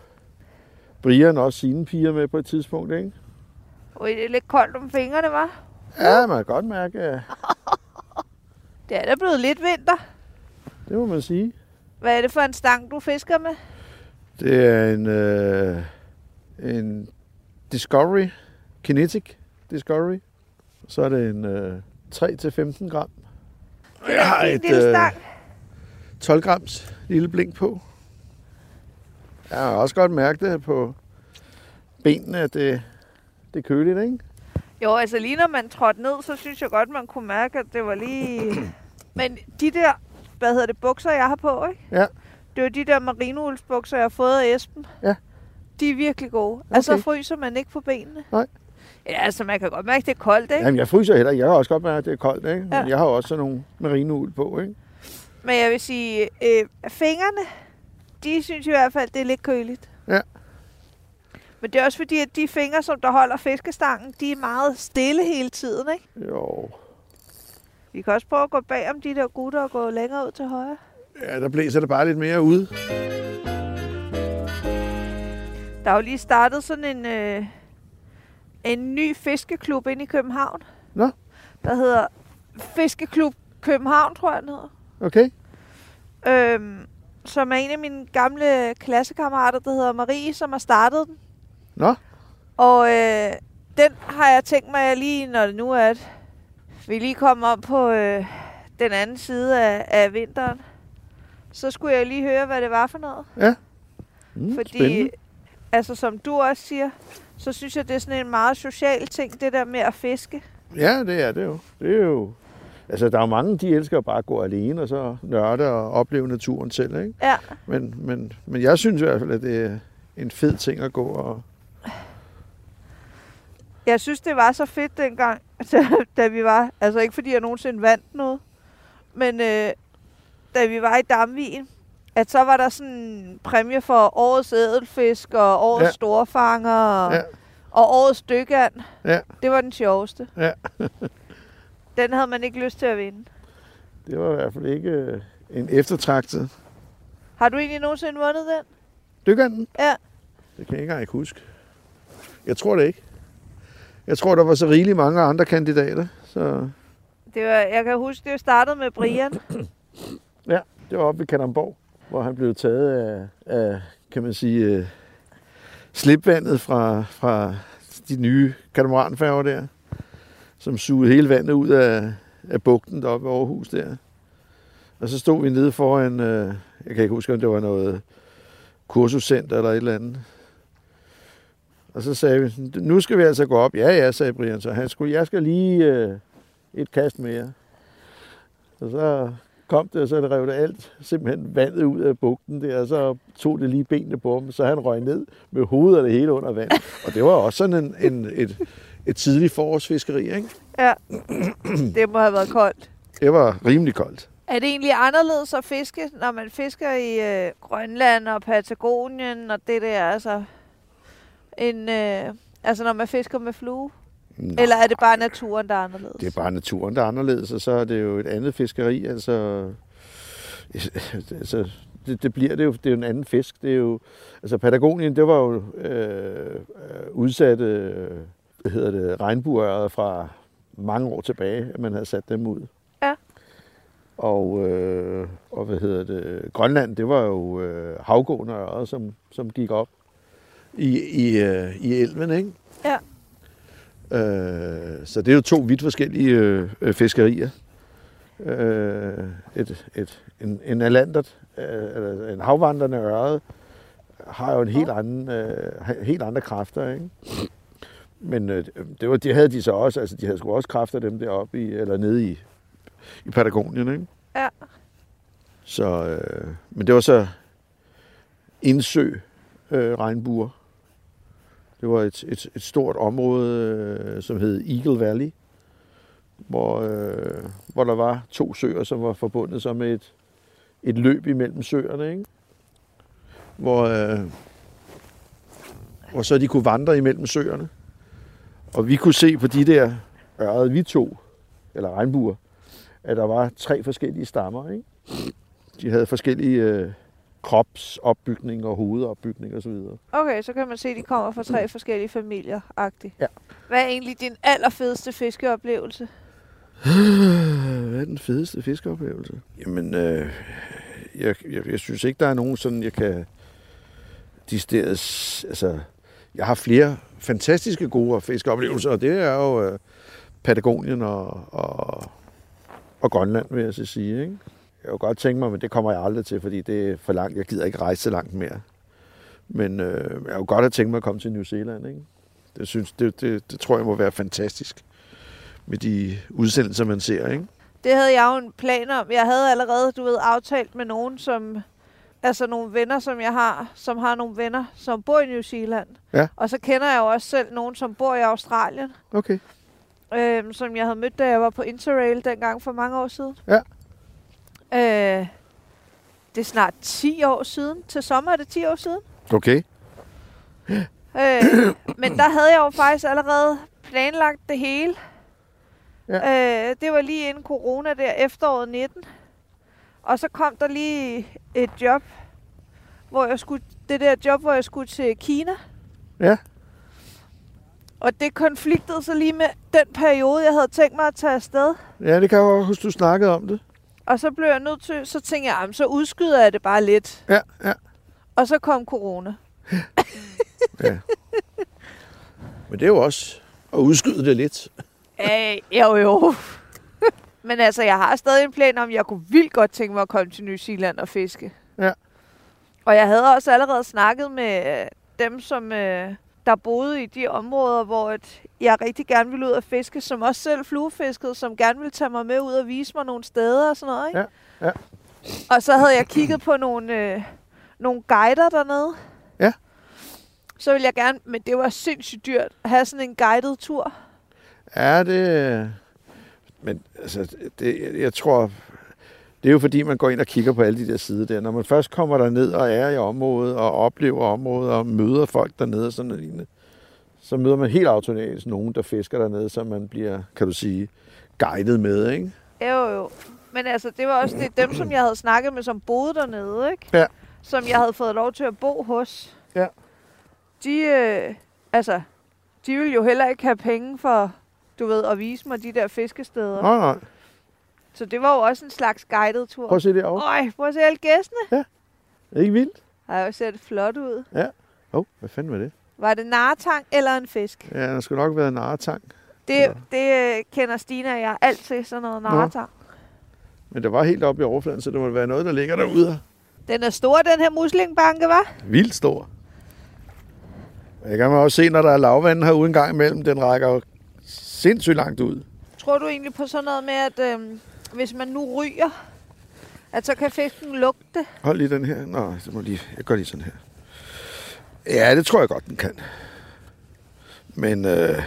Brian også sine piger med på et tidspunkt, ikke? Ui, det er lidt koldt om fingrene, var. Ja, man kan godt mærke, at [laughs] Det er da blevet lidt vinter. det må man sige. Hvad er det for en stang, du fisker med? Det er en, øh, en Discovery, Kinetic Discovery. Så er det en øh, 3-15 gram. Jeg har en et lille øh, stang. 12 grams lille blink på. Jeg har også godt mærket det på benene, at det, det er køligt, ikke? Jo, altså lige når man trådte ned, så synes jeg godt, man kunne mærke, at det var lige... [clears throat] Men de der, hvad hedder det, bukser, jeg har på, ikke? Ja. Det var de der merinoulsbukser, jeg har fået af Esben. Ja. De er virkelig gode. Okay. Altså, fryser man ikke på benene. Nej. Ja, altså, man kan godt mærke, at det er koldt, ikke? Jamen, jeg fryser heller. Jeg har også godt mærke, at det er koldt, ikke? Men Ja. jeg har også sådan nogle merinoul på, ikke? Men jeg vil sige, øh, fingrene, de synes i hvert fald, det er lidt køligt. Ja. Men det er også fordi, at de fingre, som der holder fiskestangen, de er meget stille hele tiden, ikke? Jo. Vi kan også prøve at gå bag om de der gutter og gå længere ud til højre. Ja, der blæser det bare lidt mere ude. Der er jo lige startet sådan en, øh, en ny fiskeklub inde i København. Nå. Der hedder Fiskeklub København, tror jeg, den hedder. Okay. Øhm, som er en af mine gamle klassekammerater, der hedder Marie, som har startet den. Nå. Og øh, den har jeg tænkt mig lige, når det nu er, at vi lige kommer op på øh, den anden side af, af vinteren. Så skulle jeg lige høre, hvad det var for noget. Mm, Fordi, Spændende. Altså som du også siger, så synes jeg, det er sådan en meget social ting, det der med at fiske. Ja, det er det jo. Det er jo... Altså, der er jo mange, de elsker bare at gå alene og så nørde og opleve naturen selv, ikke? Ja, Men, men, men jeg synes i hvert fald, at det er en fed ting at gå og... jeg synes, det var så fedt dengang, [laughs] da, vi var, altså ikke fordi jeg nogensinde vandt noget, men øh, da vi var i Damvien, at så var der sådan en præmie for årets ædelfisk og årets Ja. ja. storfanger og, Ja. ja. og årets dykand. Ja. Det var den sjoveste. Ja. [laughs] den havde man ikke lyst til at vinde. Det var i hvert fald ikke øh, en eftertragtet. Har du egentlig nogensinde vundet den? Dykkeren? Ja. Det kan jeg ikke engang huske. Jeg tror det ikke. Jeg tror, der var så rigeligt mange andre kandidater. Så Det var, jeg kan huske, det startede med Brian. det var oppe ved Kalamborg, hvor han blev taget af, af kan man sige, øh, slipvandet fra, fra de nye katamaranfærger der, som sugede hele vandet ud af, af bugten deroppe ved Aarhus der. Og så stod vi nede foran, øh, jeg kan ikke huske, om det var noget kursuscenter eller et eller andet. Og så sagde vi, nu skal vi altså gå op. Ja, ja, sagde Brian, så han skulle, jeg skal lige øh, et kast mere. Og så kom det, og så rev det alt simpelthen vandet ud af bugten der, og så tog det lige benene på ham, så han røg ned med hovedet og det hele under vand. [laughs] Og det var også sådan en, en, et, et tidligt forårsfiskeri, ikke? Ja. det må have været koldt. Det var rimelig koldt. Er det egentlig anderledes at fiske, når man fisker i øh, Grønland og Patagonien og det der, altså, end, øh, altså når man fisker med flue? Nå, Eller er det bare naturen, der er anderledes? det er bare naturen, der er anderledes, og så er det jo et andet fiskeri, altså... altså det, det bliver det jo, det er jo en anden fisk. Det er jo, altså Patagonien, det var jo øh, udsatte, hvad hedder det, regnbueøret fra mange år tilbage, at man havde sat dem ud. Ja. Og, øh, og hvad hedder det, Grønland, det var jo øh, havgående øret, som, som gik op i, i, øh, i elven, ikke? Ja. Øh, så det er jo to vidt forskellige øh, øh, fiskerier. Øh, et, et, en, en alandert, øh, en havvandrende øre, har jo en helt anden, øh, helt andre kræfter, ikke? Men øh, det, var, det havde de så også, altså de havde sgu også kræfter dem deroppe i, eller nede i, i Patagonien, ikke? Ja. Så, øh, men det var så indsø øh, regnbuer. Det var et, et, et stort område, øh, som hed Eagle Valley, hvor, øh, hvor der var to søer, som var forbundet så med et, et løb imellem søerne, ikke? Hvor, øh, hvor så de kunne vandre imellem søerne. Og vi kunne se på de der øret, vi to, eller regnbuer, at der var tre forskellige stammer, ikke? De havde forskellige øh, kropsopbygning og hovedopbygning osv. Okay, så kan man se, at de kommer fra tre forskellige familier -agtigt. Ja. Hvad er egentlig din allerfedeste fiskeoplevelse? Hvad er den fedeste fiskeoplevelse? Jamen, øh, jeg, jeg, jeg synes ikke, der er nogen sådan, jeg kan... De steder, altså, jeg har flere fantastiske gode fiskeoplevelser, og det er jo øh, Patagonien og, og, og Grønland, vil jeg så sige. Ikke? Jeg kunne godt tænke mig, men det kommer jeg aldrig til, fordi det er for langt. Jeg gider ikke rejse så langt mere. Men øh, jeg kunne godt have tænkt mig at komme til New Zealand. Ikke? Det, synes, det, det, det tror jeg må være fantastisk med de udsendelser, man ser. Ikke? Det havde jeg jo en plan om. Jeg havde allerede, du ved, aftalt med nogen, som... Altså nogle venner, som jeg har, som har nogle venner, som bor i New Zealand. Ja. Og så kender jeg jo også selv nogen, som bor i Australien, Okay. øhm, som jeg havde mødt, da jeg var på Interrail dengang for mange år siden. Ja. Øh, det er snart 10 år siden. Til sommer er det 10 år siden. Okay. Øh, men der havde jeg jo faktisk allerede planlagt det hele. Ja. Øh, det var lige inden corona der, efteråret 19. Og så kom der lige et job, hvor jeg skulle, det der job, hvor jeg skulle til Kina. Ja. Og det konfliktede så lige med den periode, jeg havde tænkt mig at tage afsted. Ja, det kan jeg huske, du snakkede om det. Og så blev jeg nødt til, så tænkte jeg, "Jamen, så udskyder jeg det bare lidt. Ja, ja. Og så kom corona. [laughs] Men det er jo også at udskyde det lidt. Æh, jo, jo. [laughs] Men altså, jeg har stadig en plan om, at jeg kunne vildt godt tænke mig at komme til New Zealand og fiske. Ja. Og jeg havde også allerede snakket med øh, dem, som øh, der boede i de områder, hvor at jeg rigtig gerne ville ud og fiske, som også selv fluefiskede, som gerne ville tage mig med ud og vise mig nogle steder og sådan noget. Ikke? Ja, ja. Og så havde jeg kigget på nogle, øh, nogle guider dernede. Ja. Så ville jeg gerne, men det var sindssygt dyrt, at have sådan en guided tur. Ja, det... Men altså, det, jeg tror... Det er jo fordi, man går ind og kigger på alle de der sider der. Når man først kommer der ned og er i området og oplever området og møder folk dernede og sådan noget lignende, så møder man helt automatisk nogen, der fisker dernede, så man bliver, kan du sige, guidet med, ikke? Jo, jo. Men altså, det var også det, dem, som jeg havde snakket med, som boede dernede, ikke? Ja. Som jeg havde fået lov til at bo hos. Ja. De, øh, altså, de ville jo heller ikke have penge for, du ved, at vise mig de der fiskesteder. Nej, nej. Så det var jo også en slags guided tur. Prøv at se det over. Øj, prøv at se alle gæstene. Er det ikke vildt? Ej, ser det flot ud. Åh, oh, hvad fanden var det? Var det nartang eller en fisk? Ja, der skulle nok være en narretang. Det, Ja. det øh, kender Stina og jeg altid, sådan noget nartang. Men det var helt oppe i overfladen, så det må være noget, der ligger derude. Den er stor, den her muslingbanke, var? Vildt stor. Jeg kan man også se, når der er lavvand herude en gang imellem. Den rækker jo sindssygt langt ud. Tror du egentlig på sådan noget med, at øhm, hvis man nu ryger, at så kan fisken lugte? Hold lige den her. Nå, så må lige, jeg gør lige sådan her. Ja, det tror jeg godt, den kan. Men øh,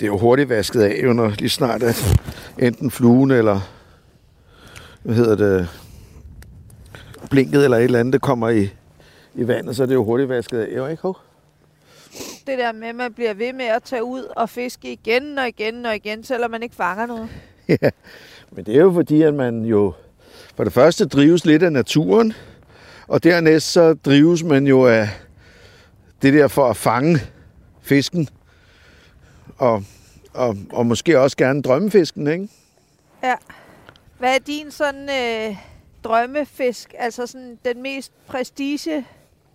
det er jo hurtigt vasket af, jo, når lige snart at enten fluen eller hvad hedder det, blinket eller et eller andet, det kommer i, i vandet, så er det jo hurtigt vasket af, jo ikke? Hov. Det der med, at man bliver ved med at tage ud og fiske igen og igen og igen, selvom man ikke fanger noget. [laughs] Ja, men det er jo fordi, at man jo for det første drives lidt af naturen, og dernæst så drives man jo af det der for at fange fisken, og, og, og måske også gerne drømmefisken, ikke? Hvad er din sådan øh, drømmefisk? Altså sådan den mest prestige...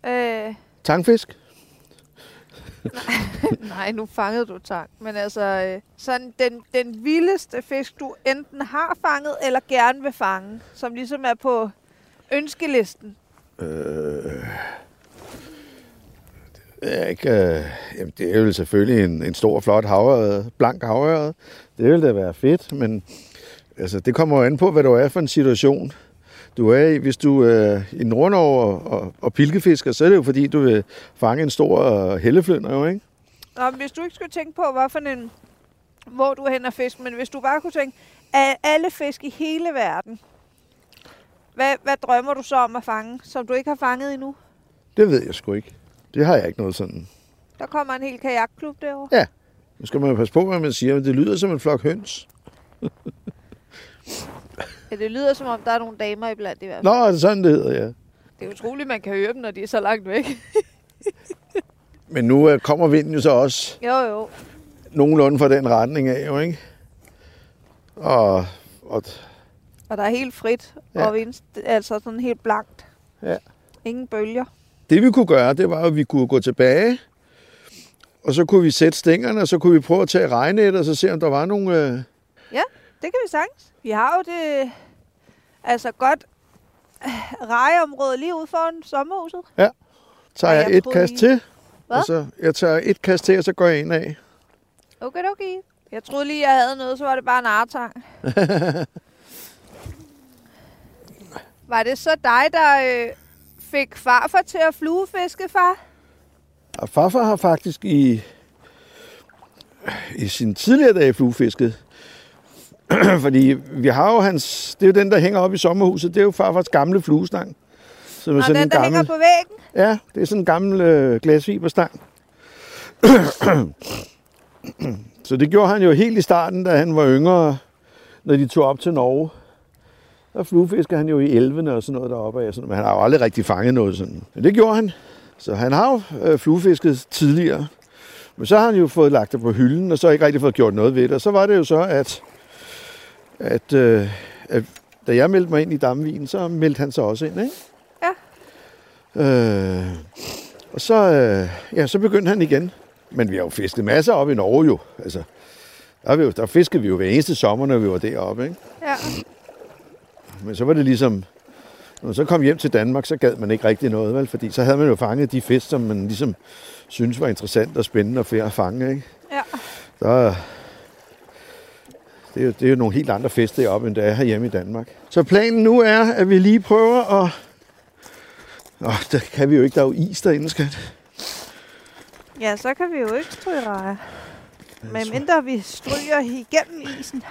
Øh, Tangfisk? Nej, nu fangede du tang. Men altså, øh, sådan den, den vildeste fisk, du enten har fanget eller gerne vil fange, som ligesom er på ønskelisten. Øh, det er ikke... Øh, jamen, det er jo selvfølgelig en, en stor, flot havørred, blank havørred. Det ville da være fedt, men altså, det kommer jo an på, hvad du er for en situation. Du er i, hvis du er i Nordnorge og, og, og pilkefisker, så er det jo fordi, du vil fange en stor øh, helleflynder, jo, ikke? Nå, men hvis du ikke skulle tænke på, hvad for en, hvor du er hen og fisk, men hvis du bare kunne tænke, af alle fisk i hele verden, hvad, hvad drømmer du så om at fange, som du ikke har fanget endnu? Det ved jeg sgu ikke. Det har jeg ikke noget sådan. Der kommer en hel kajakklub derovre. Nu skal man jo passe på, hvad man siger, men det lyder som en flok høns. [laughs] Ja, det lyder som om, der er nogle damer iblandt i hvert fald. Nå, er det sådan, det hedder, ja. Det er utroligt, man kan høre dem, når de er så langt væk. [laughs] Men nu øh, kommer vinden jo så også jo, jo. nogenlunde fra den retning af, jo, ikke? Og, og Og der er helt frit, Ja. ja. og vind, altså sådan helt blankt. Ja. Ingen bølger. det vi kunne gøre, det var, at vi kunne gå tilbage, og så kunne vi sætte stængerne, og så kunne vi prøve at tage regnet, og så se, om der var nogle... Øh... Det kan vi sagtens. Vi har jo det altså godt øh, rejeområde lige ude foran sommerhuset. Tager Ja, jeg, jeg et kast lige- til, Hvad? og så jeg tager et kast til, og så går jeg ind af. Okay, okay. Jeg troede lige, jeg havde noget, så var det bare en artang. [laughs] var det så dig, der øh, fik farfar til at fluefiske, far? Og farfar har faktisk i, i sin tidligere dage fluefisket. [clears throat] Fordi vi har jo hans... Det er jo den, der hænger op i sommerhuset. Det er jo farfars gamle fluestang. Som er Og sådan den, en der gammel, hænger på væggen? Ja, det er sådan en gammel øh, glasfiberstang. [clears throat] Så det gjorde han jo helt i starten, da han var yngre, når de tog op til Norge. Der fluefisker han jo i elvene og sådan noget deroppe af, men han har jo aldrig rigtig fanget noget sådan. Men det gjorde han. Så han har jo øh, fluefisket tidligere. Men så har han jo fået lagt det på hylden, og så ikke rigtig fået gjort noget ved det. Og så var det jo så, at, at, øh, at da jeg meldte mig ind i Damvin, så meldte han sig også ind, ikke? Ja. Øh, og så, øh, ja, så begyndte han igen. Men vi har jo fisket masser op i Norge jo. Altså, der, er vi jo, der fiskede vi jo hver eneste sommer, når vi var deroppe, ikke? Ja. Men så var det ligesom, når man så kom hjem til Danmark, så gad man ikke rigtig noget, vel? Fordi så havde man jo fanget de fisk, som man ligesom synes var interessant og spændende og fair at fange, ikke? Ja. Der, det, er jo, det er jo nogle helt andre fisk deroppe, end der er herhjemme i Danmark. Så planen nu er, at vi lige prøver at... Åh, der kan vi jo ikke, der er jo is derinde, skat. Ja, så kan vi jo ikke stryge rejer. Men mindre vi stryger igennem isen.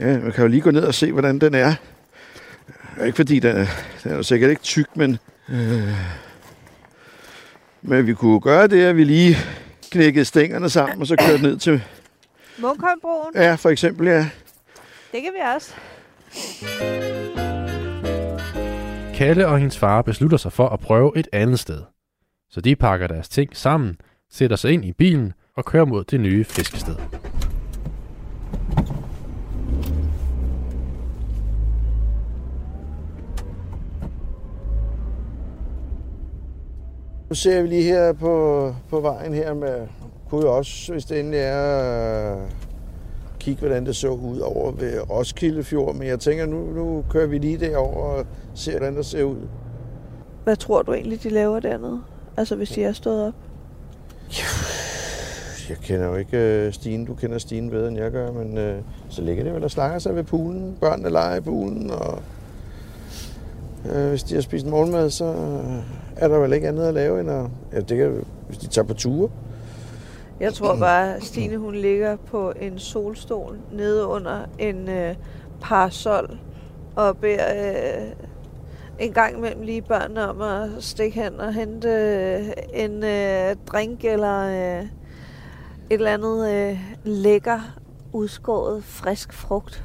Ja, man kan jo lige gå ned og se, hvordan den er. Ikke fordi den er, den er jo sikkert ikke tyk, men... Øh, men vi kunne gøre det, at vi lige knækkede stængerne sammen, og så kørte ned til... Munkholmbroen, Ja, for eksempel, ja. Det kan vi også. Kalle og hendes far beslutter sig for at prøve et andet sted. Så de pakker deres ting sammen, sætter sig ind i bilen og kører mod det nye fiskested. Nu ser vi lige her på, på vejen her med... Kunne jo også, hvis det endelig er... Kigge, hvordan det så ud over ved Roskilde Fjord. Men jeg tænker, nu, nu kører vi lige derover og ser, hvordan det ser ud. Hvad tror du egentlig, de laver dernede? Altså, hvis de er stået op? Jeg kender jo ikke øh, Stine. Du kender Stine bedre, end jeg gør. Men øh, så ligger det vel og slanger sig ved poolen. Børnene leger i poolen. Og øh, hvis de har spist morgenmad, så er der vel ikke andet at lave, end at... Ja, det kan, hvis de tager på ture. Jeg tror bare, at Stine hun ligger på en solstol nede under en øh, parasol og beder øh, en gang imellem lige børnene om at stikke hen og hente øh, en øh, drink eller øh, et eller andet øh, lækker udskåret frisk frugt.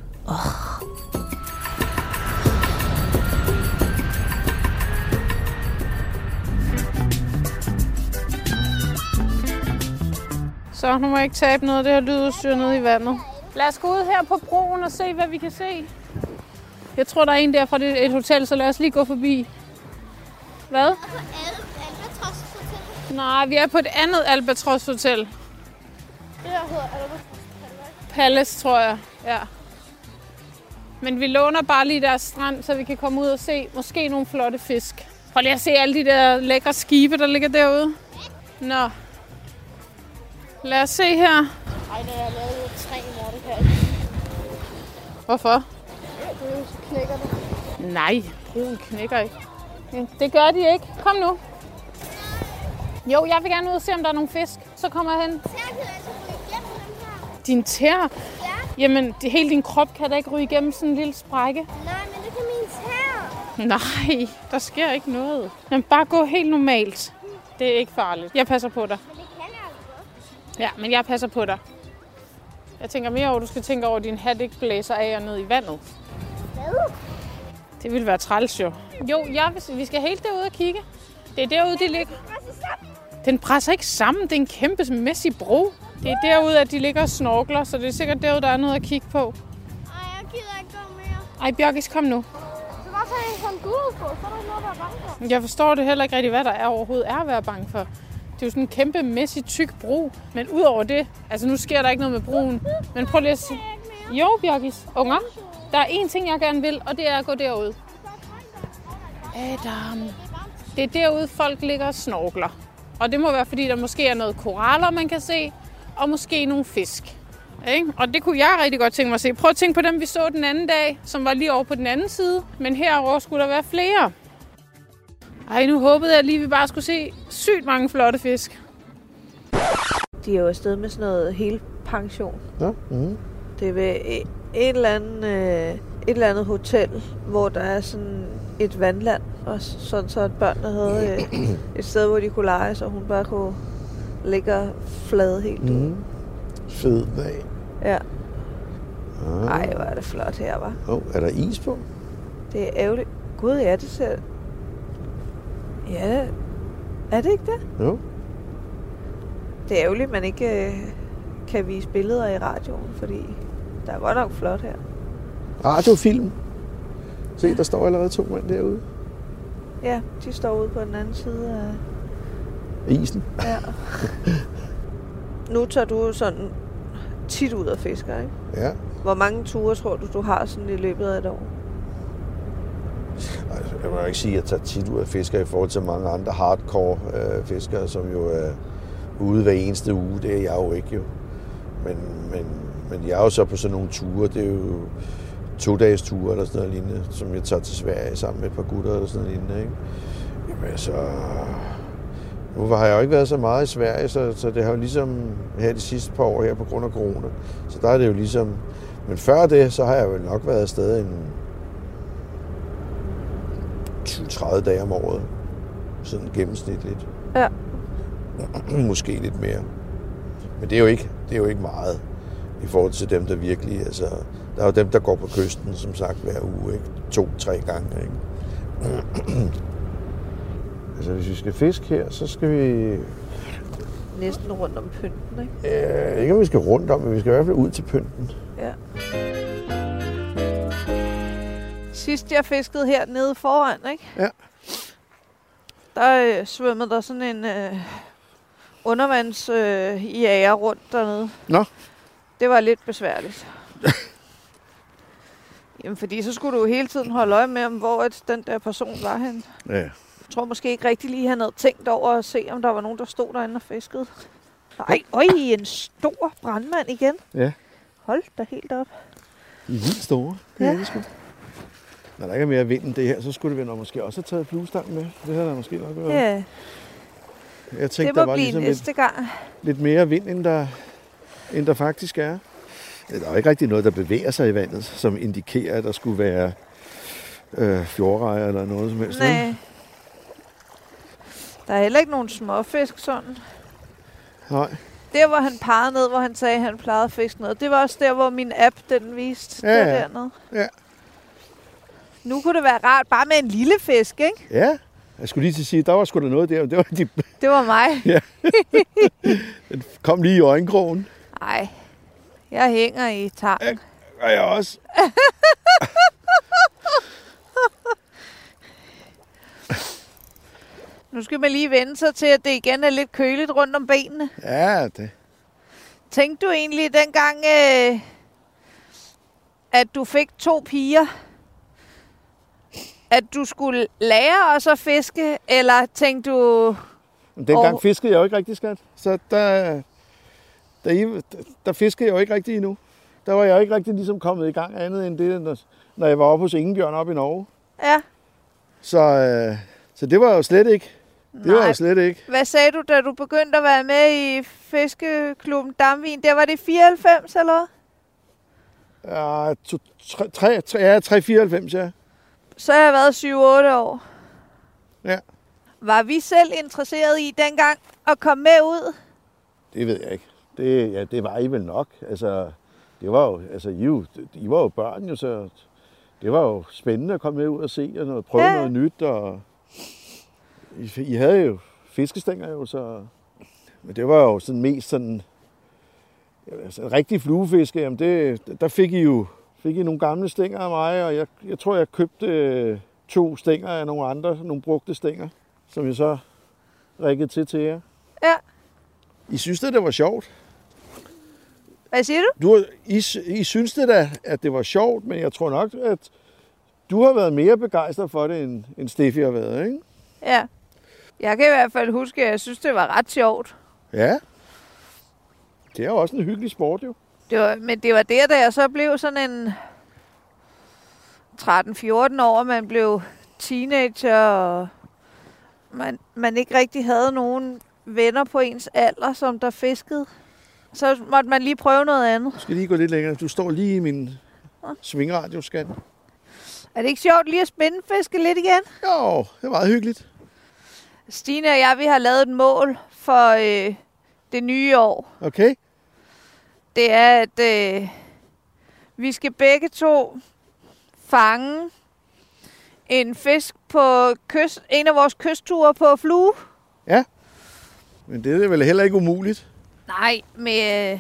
Så nu må jeg ikke tabe noget af det her lydudstyr nede i vandet. Lad os gå ud her på broen og se, hvad vi kan se. Jeg tror, der er en der fra det, et hotel, så lad os lige gå forbi. Hvad? På alle Albatros Hotel. Nej, vi er på et andet Albatros Hotel. Det her hedder Albatros Palace, tror jeg. Ja. Men vi låner bare lige deres strand, så vi kan komme ud og se måske nogle flotte fisk. Prøv lige at se alle de der lækre skibe, der ligger derude. Nå. Lad os se her. Ej, det er lavet kan jeg ikke. Hvorfor? Så knækker det. Nej, broen knækker ikke. Det gør de ikke. Kom nu. Jo, jeg vil gerne ud og se, om der er nogle fisk. Så kommer jeg hen. Altså her. Din tær. Ja. Jamen, det, hele din krop kan da ikke ryge igennem sådan en lille sprække. Nej, men det kan min tær. Nej, der sker ikke noget. Men bare gå helt normalt. Det er ikke farligt. Jeg passer på dig. Ja, men jeg passer på dig. Jeg tænker mere over, at du skal tænke over, at din hat ikke blæser af og ned i vandet. Hvad? Det ville være træls jo. Jo, ja, vi skal helt derud og kigge. Det er derude, de ligger. Den presser ikke sammen. Det er en kæmpe mæssig bro. Det er derude, at de ligger og snorkler, så det er sikkert derude, der er noget at kigge på. Ej, jeg gider ikke gå mere. Ej, Bjørkis, kom nu. Så bare tage en sådan på, så er der ikke noget, der er bange for. Jeg forstår det heller ikke rigtig, hvad der er overhovedet er at være bange for. Det er jo sådan en kæmpe, mæssig, tyk bro. Men udover det, altså nu sker der ikke noget med broen. Men prøv lige at se. Jo, Bjørkis, unger. Der er én ting, jeg gerne vil, og det er at gå derud. Adam. Det er derude, folk ligger og snorkler. Og det må være, fordi der måske er noget koraller, man kan se, og måske nogle fisk. Ikke? Og det kunne jeg rigtig godt tænke mig at se. Prøv at tænke på dem, vi så den anden dag, som var lige over på den anden side. Men herover skulle der være flere. Ej, nu håbede jeg lige, at vi bare skulle se sygt mange flotte fisk. De er jo afsted med sådan noget hele pension. Ja? Mm. Det er ved et, et, eller andet, øh, et eller andet hotel, hvor der er sådan et vandland, og sådan så at børnene havde øh, [clears throat] et sted, hvor de kunne lege, så hun bare kunne ligge og flade helt ud. Mm. Fed dag. Ja. Ah. Ej, hvor er det flot her, var. Oh, er der is på? Det er ærgerligt. Gud, ja, det ser... Ja, er det ikke det? Jo. Det er ærgerligt, at man ikke øh, kan vise billeder i radioen, fordi der er godt nok flot her. Radiofilm. Se, der står allerede to mænd derude. Ja, de står ude på den anden side af... Isen. Ja. nu tager du sådan tit ud og fisker, ikke? Ja. Hvor mange ture tror du, du har sådan i løbet af et år? Altså, jeg må ikke sige, at jeg tager tit ud af fisker i forhold til mange andre hardcore øh, fiskere, som jo er ude hver eneste uge. Det er jeg jo ikke jo. Men, men, men jeg er jo så på sådan nogle ture. Det er jo to dages ture eller sådan noget lignende, som jeg tager til Sverige sammen med et par gutter eller sådan noget lignende. Ikke? Jamen altså... Nu har jeg jo ikke været så meget i Sverige, så, så det har jo ligesom her de sidste par år her på grund af corona. Så der er det jo ligesom... Men før det, så har jeg jo nok været afsted en 20-30 dage om året. Sådan gennemsnitligt. Ja. [clears throat] Måske lidt mere. Men det er jo ikke, det er jo ikke meget i forhold til dem, der virkelig... Altså, der er jo dem, der går på kysten, som sagt, hver uge. Ikke? To-tre gange. Ikke? [clears throat] altså, hvis vi skal fiske her, så skal vi... Næsten rundt om pynten, ikke? Øh, ikke om vi skal rundt om, men vi skal i hvert fald ud til pynten. Ja. Sidst jeg fiskede her nede foran, ikke? Ja. Der øh, svømmede der sådan en øh, undervands øh, rundt dernede. Nå. Det var lidt besværligt. [laughs] Jamen, fordi så skulle du hele tiden holde øje med, om hvor at den der person var hen. Ja. Jeg tror måske ikke rigtig lige, han havde tænkt over at se, om der var nogen, der stod derinde og fiskede. Nej, øj, en stor brandmand igen. Ja. Hold da helt op. De er vildt store. Det Ja. er det sgu. Når der ikke er mere vind end det her, så skulle det nok måske også have taget fluestang med. Det havde der måske nok været. Ja, Jeg tænkte, det der må var blive ligesom næste lidt, gang. lidt mere vind, end der, end der faktisk er. Der er jo ikke rigtig noget, der bevæger sig i vandet, som indikerer, at der skulle være øh, fjordrejer eller noget som helst. Nej. Der er heller ikke nogen småfisk sådan. Nej. Der, hvor han pegede ned, hvor han sagde, at han plejede at fiske noget, det var også der, hvor min app, den viste. Ja, det ja. dernede. Ja. Nu kunne det være rart, bare med en lille fisk, ikke? Ja, jeg skulle lige til at sige, der var sgu da noget der. Det var, de Det var mig. [laughs] kom lige i øjenkrogen. Nej, jeg hænger i tang. Og jeg også. Nu skal man lige vende sig til, at det igen er lidt køligt rundt om benene. Ja, det. Tænkte du egentlig dengang, øh, at du fik to piger, at du skulle lære os at fiske, eller tænkte du, dengang Og- fiskede jeg jo ikke rigtig, skat. Så der, der, I, der fiskede jeg jo ikke rigtig endnu. Der var jeg jo ikke rigtig ligesom kommet i gang andet end det, når, jeg var oppe hos Ingebjørn oppe i Norge. ja, Så, øh, så det var jo slet ikke. Det var Nej. jo slet ikke. hvad sagde du, da du begyndte at være med i fiskeklubben Damvin? Der var det 94, eller hvad? Ja, 394, ja. Så har jeg været 7-8 år. Ja. Var vi selv interesseret i dengang at komme med ud? Det ved jeg ikke. Det, ja, det var I vel nok. Altså, det var jo, altså, I, jo, I var jo børn, jo, så det var jo spændende at komme med ud og se og noget, prøve Ja. noget nyt. Og I, I havde jo fiskestænger jo, så... Men det var jo sådan mest sådan... Altså, en rigtig fluefiske, jamen det, der fik I jo fik I nogle gamle stænger af mig, og jeg, jeg tror, jeg købte øh, to stænger af nogle andre, nogle brugte stænger, som jeg så riggede til til jer. Ja. I synes det, det var sjovt? Hvad siger du? Du, I, I synes det da, at det var sjovt, men jeg tror nok, at du har været mere begejstret for det, end, end Steffi har været, ikke? Ja. Jeg kan i hvert fald huske, at jeg synes, det var ret sjovt. Ja. Det er jo også en hyggelig sport, jo. Det var, men det var der, da jeg så blev sådan en 13-14 år, og man blev teenager, og man, man ikke rigtig havde nogen venner på ens alder, som der fiskede. Så måtte man lige prøve noget andet. Du skal lige gå lidt længere. Du står lige i min svingradioskat. Er det ikke sjovt lige at spændefiske lidt igen? Jo, det er meget hyggeligt. Stine og jeg, vi har lavet et mål for øh, det nye år. Okay? Det er, at øh, vi skal begge to fange en fisk på kyst, en af vores kystture på flue. Men det er vel heller ikke umuligt. Nej, men øh,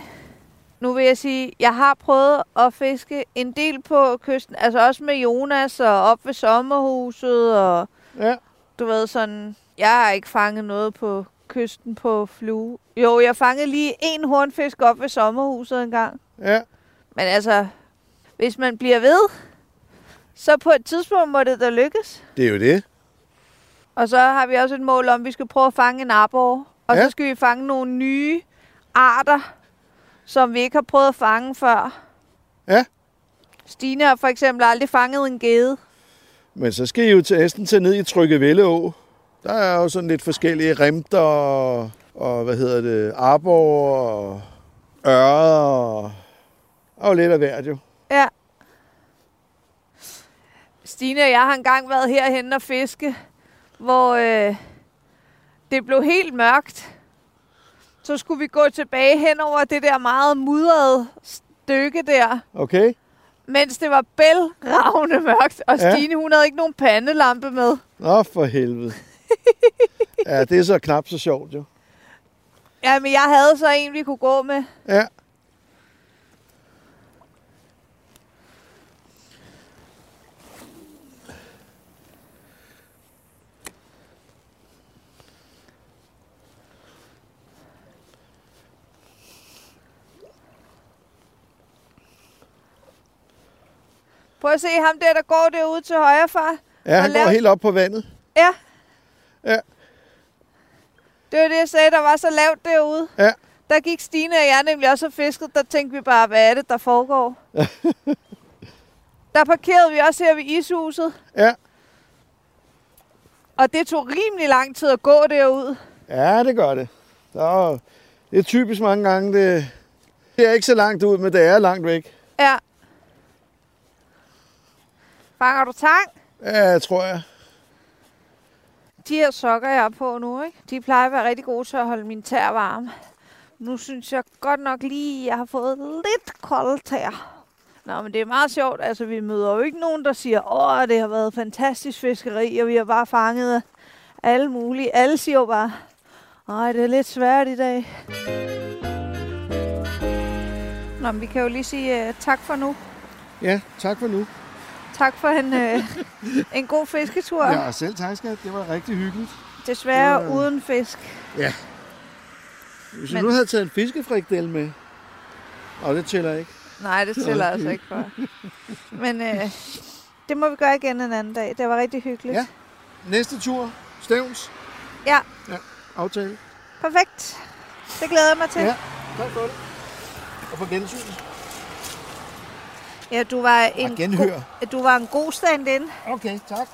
nu vil jeg sige, jeg har prøvet at fiske en del på kysten. Altså også med Jonas og op ved sommerhuset og Ja. du ved sådan, jeg har ikke fanget noget på kysten på flue. Jo, jeg fangede lige en hornfisk op ved sommerhuset en gang. Ja. Men altså, hvis man bliver ved, så på et tidspunkt må det da lykkes. Det er jo det. Og så har vi også et mål om, at vi skal prøve at fange en arbor. Og Ja. så skal vi fange nogle nye arter, som vi ikke har prøvet at fange før. Ja. Stine har for eksempel aldrig fanget en gede. Men så skal I jo til Esten til ned i Trykkevelleå. Der er jo sådan lidt forskellige remter og, og hvad hedder det, arbor og ørre og, og lidt af hvert jo. Ja. Stine og jeg har engang været herhen og fiske, hvor øh, det blev helt mørkt. Så skulle vi gå tilbage hen over det der meget mudrede stykke der, Okay? mens det var bælragende mørkt. Og Ja. Stine, hun havde ikke nogen pandelampe med. Nå for helvede. Ja, det er så knap så sjovt jo. Ja, men jeg havde så en, vi kunne gå med. Ja. Prøv at se ham der, der går derude til højre, far. Ja, han lav- går helt op på vandet. Ja. Ja. Det var det, jeg sagde, der var så lavt derude. Ja. Der gik Stine og jeg nemlig også og fiskede. Der tænkte vi bare, hvad er det, der foregår? [laughs] der parkerede vi også her ved ishuset. Ja. Og det tog rimelig lang tid at gå derud. Ja, det gør det. Så, det er typisk mange gange, det, det er ikke så langt ud, men det er langt væk. Ja. Fanger du tang? Ja, tror jeg. De her sokker, jeg er på nu, ikke? de plejer at være rigtig gode til at holde min tær varme. Nu synes jeg godt nok lige, at jeg har fået lidt kolde tær. Nå, men det er meget sjovt. Altså, vi møder jo ikke nogen, der siger, åh, det har været fantastisk fiskeri, og vi har bare fanget alle mulige. Alle siger jo bare, nej, det er lidt svært i dag. Nå, men vi kan jo lige sige uh, tak for nu. Ja, tak for nu. Tak for en, uh, [laughs] en god fisketur. Ja, og selv tak, skat. Det var rigtig hyggeligt. Desværre Ja. uden fisk. Hvis Men- nu havde taget en fiskefrikdel med, og det tæller ikke. Nej, det tæller altså ikke for. [laughs] Men øh, det må vi gøre igen en anden dag. Det var rigtig hyggeligt. Ja. Næste tur, Stævns. Ja. Ja, aftale. Perfekt. Det glæder jeg mig til. Ja. Tak for det. Og for gensyn. Ja du, var en genhør. God, du var en god stand-in. Okay, tak.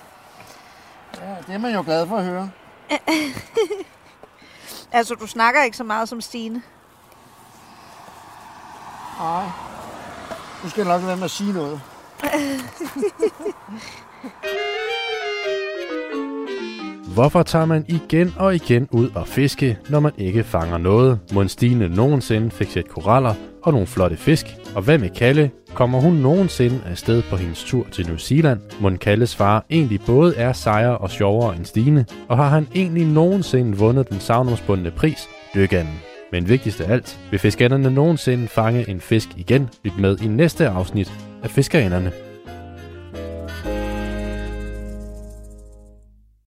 Ja, det er man jo glad for at høre. [laughs] Altså, du snakker ikke så meget som Stine. Nej. Nu skal jeg nok være med at sige noget. [laughs] Hvorfor tager man igen og igen ud og fiske, når man ikke fanger noget? Må Stine nogensinde fik set koraller og nogle flotte fisk? Og hvad med Kalle? Kommer hun nogensinde afsted på hendes tur til New Zealand? Må Kalles far egentlig både er sejere og sjovere end Stine? Og har han egentlig nogensinde vundet den savnomsbundne pris, Dykanden? Men vigtigst af alt, vil fiskerne nogensinde fange en fisk igen? Lyt med i næste afsnit af Fiskerinderne.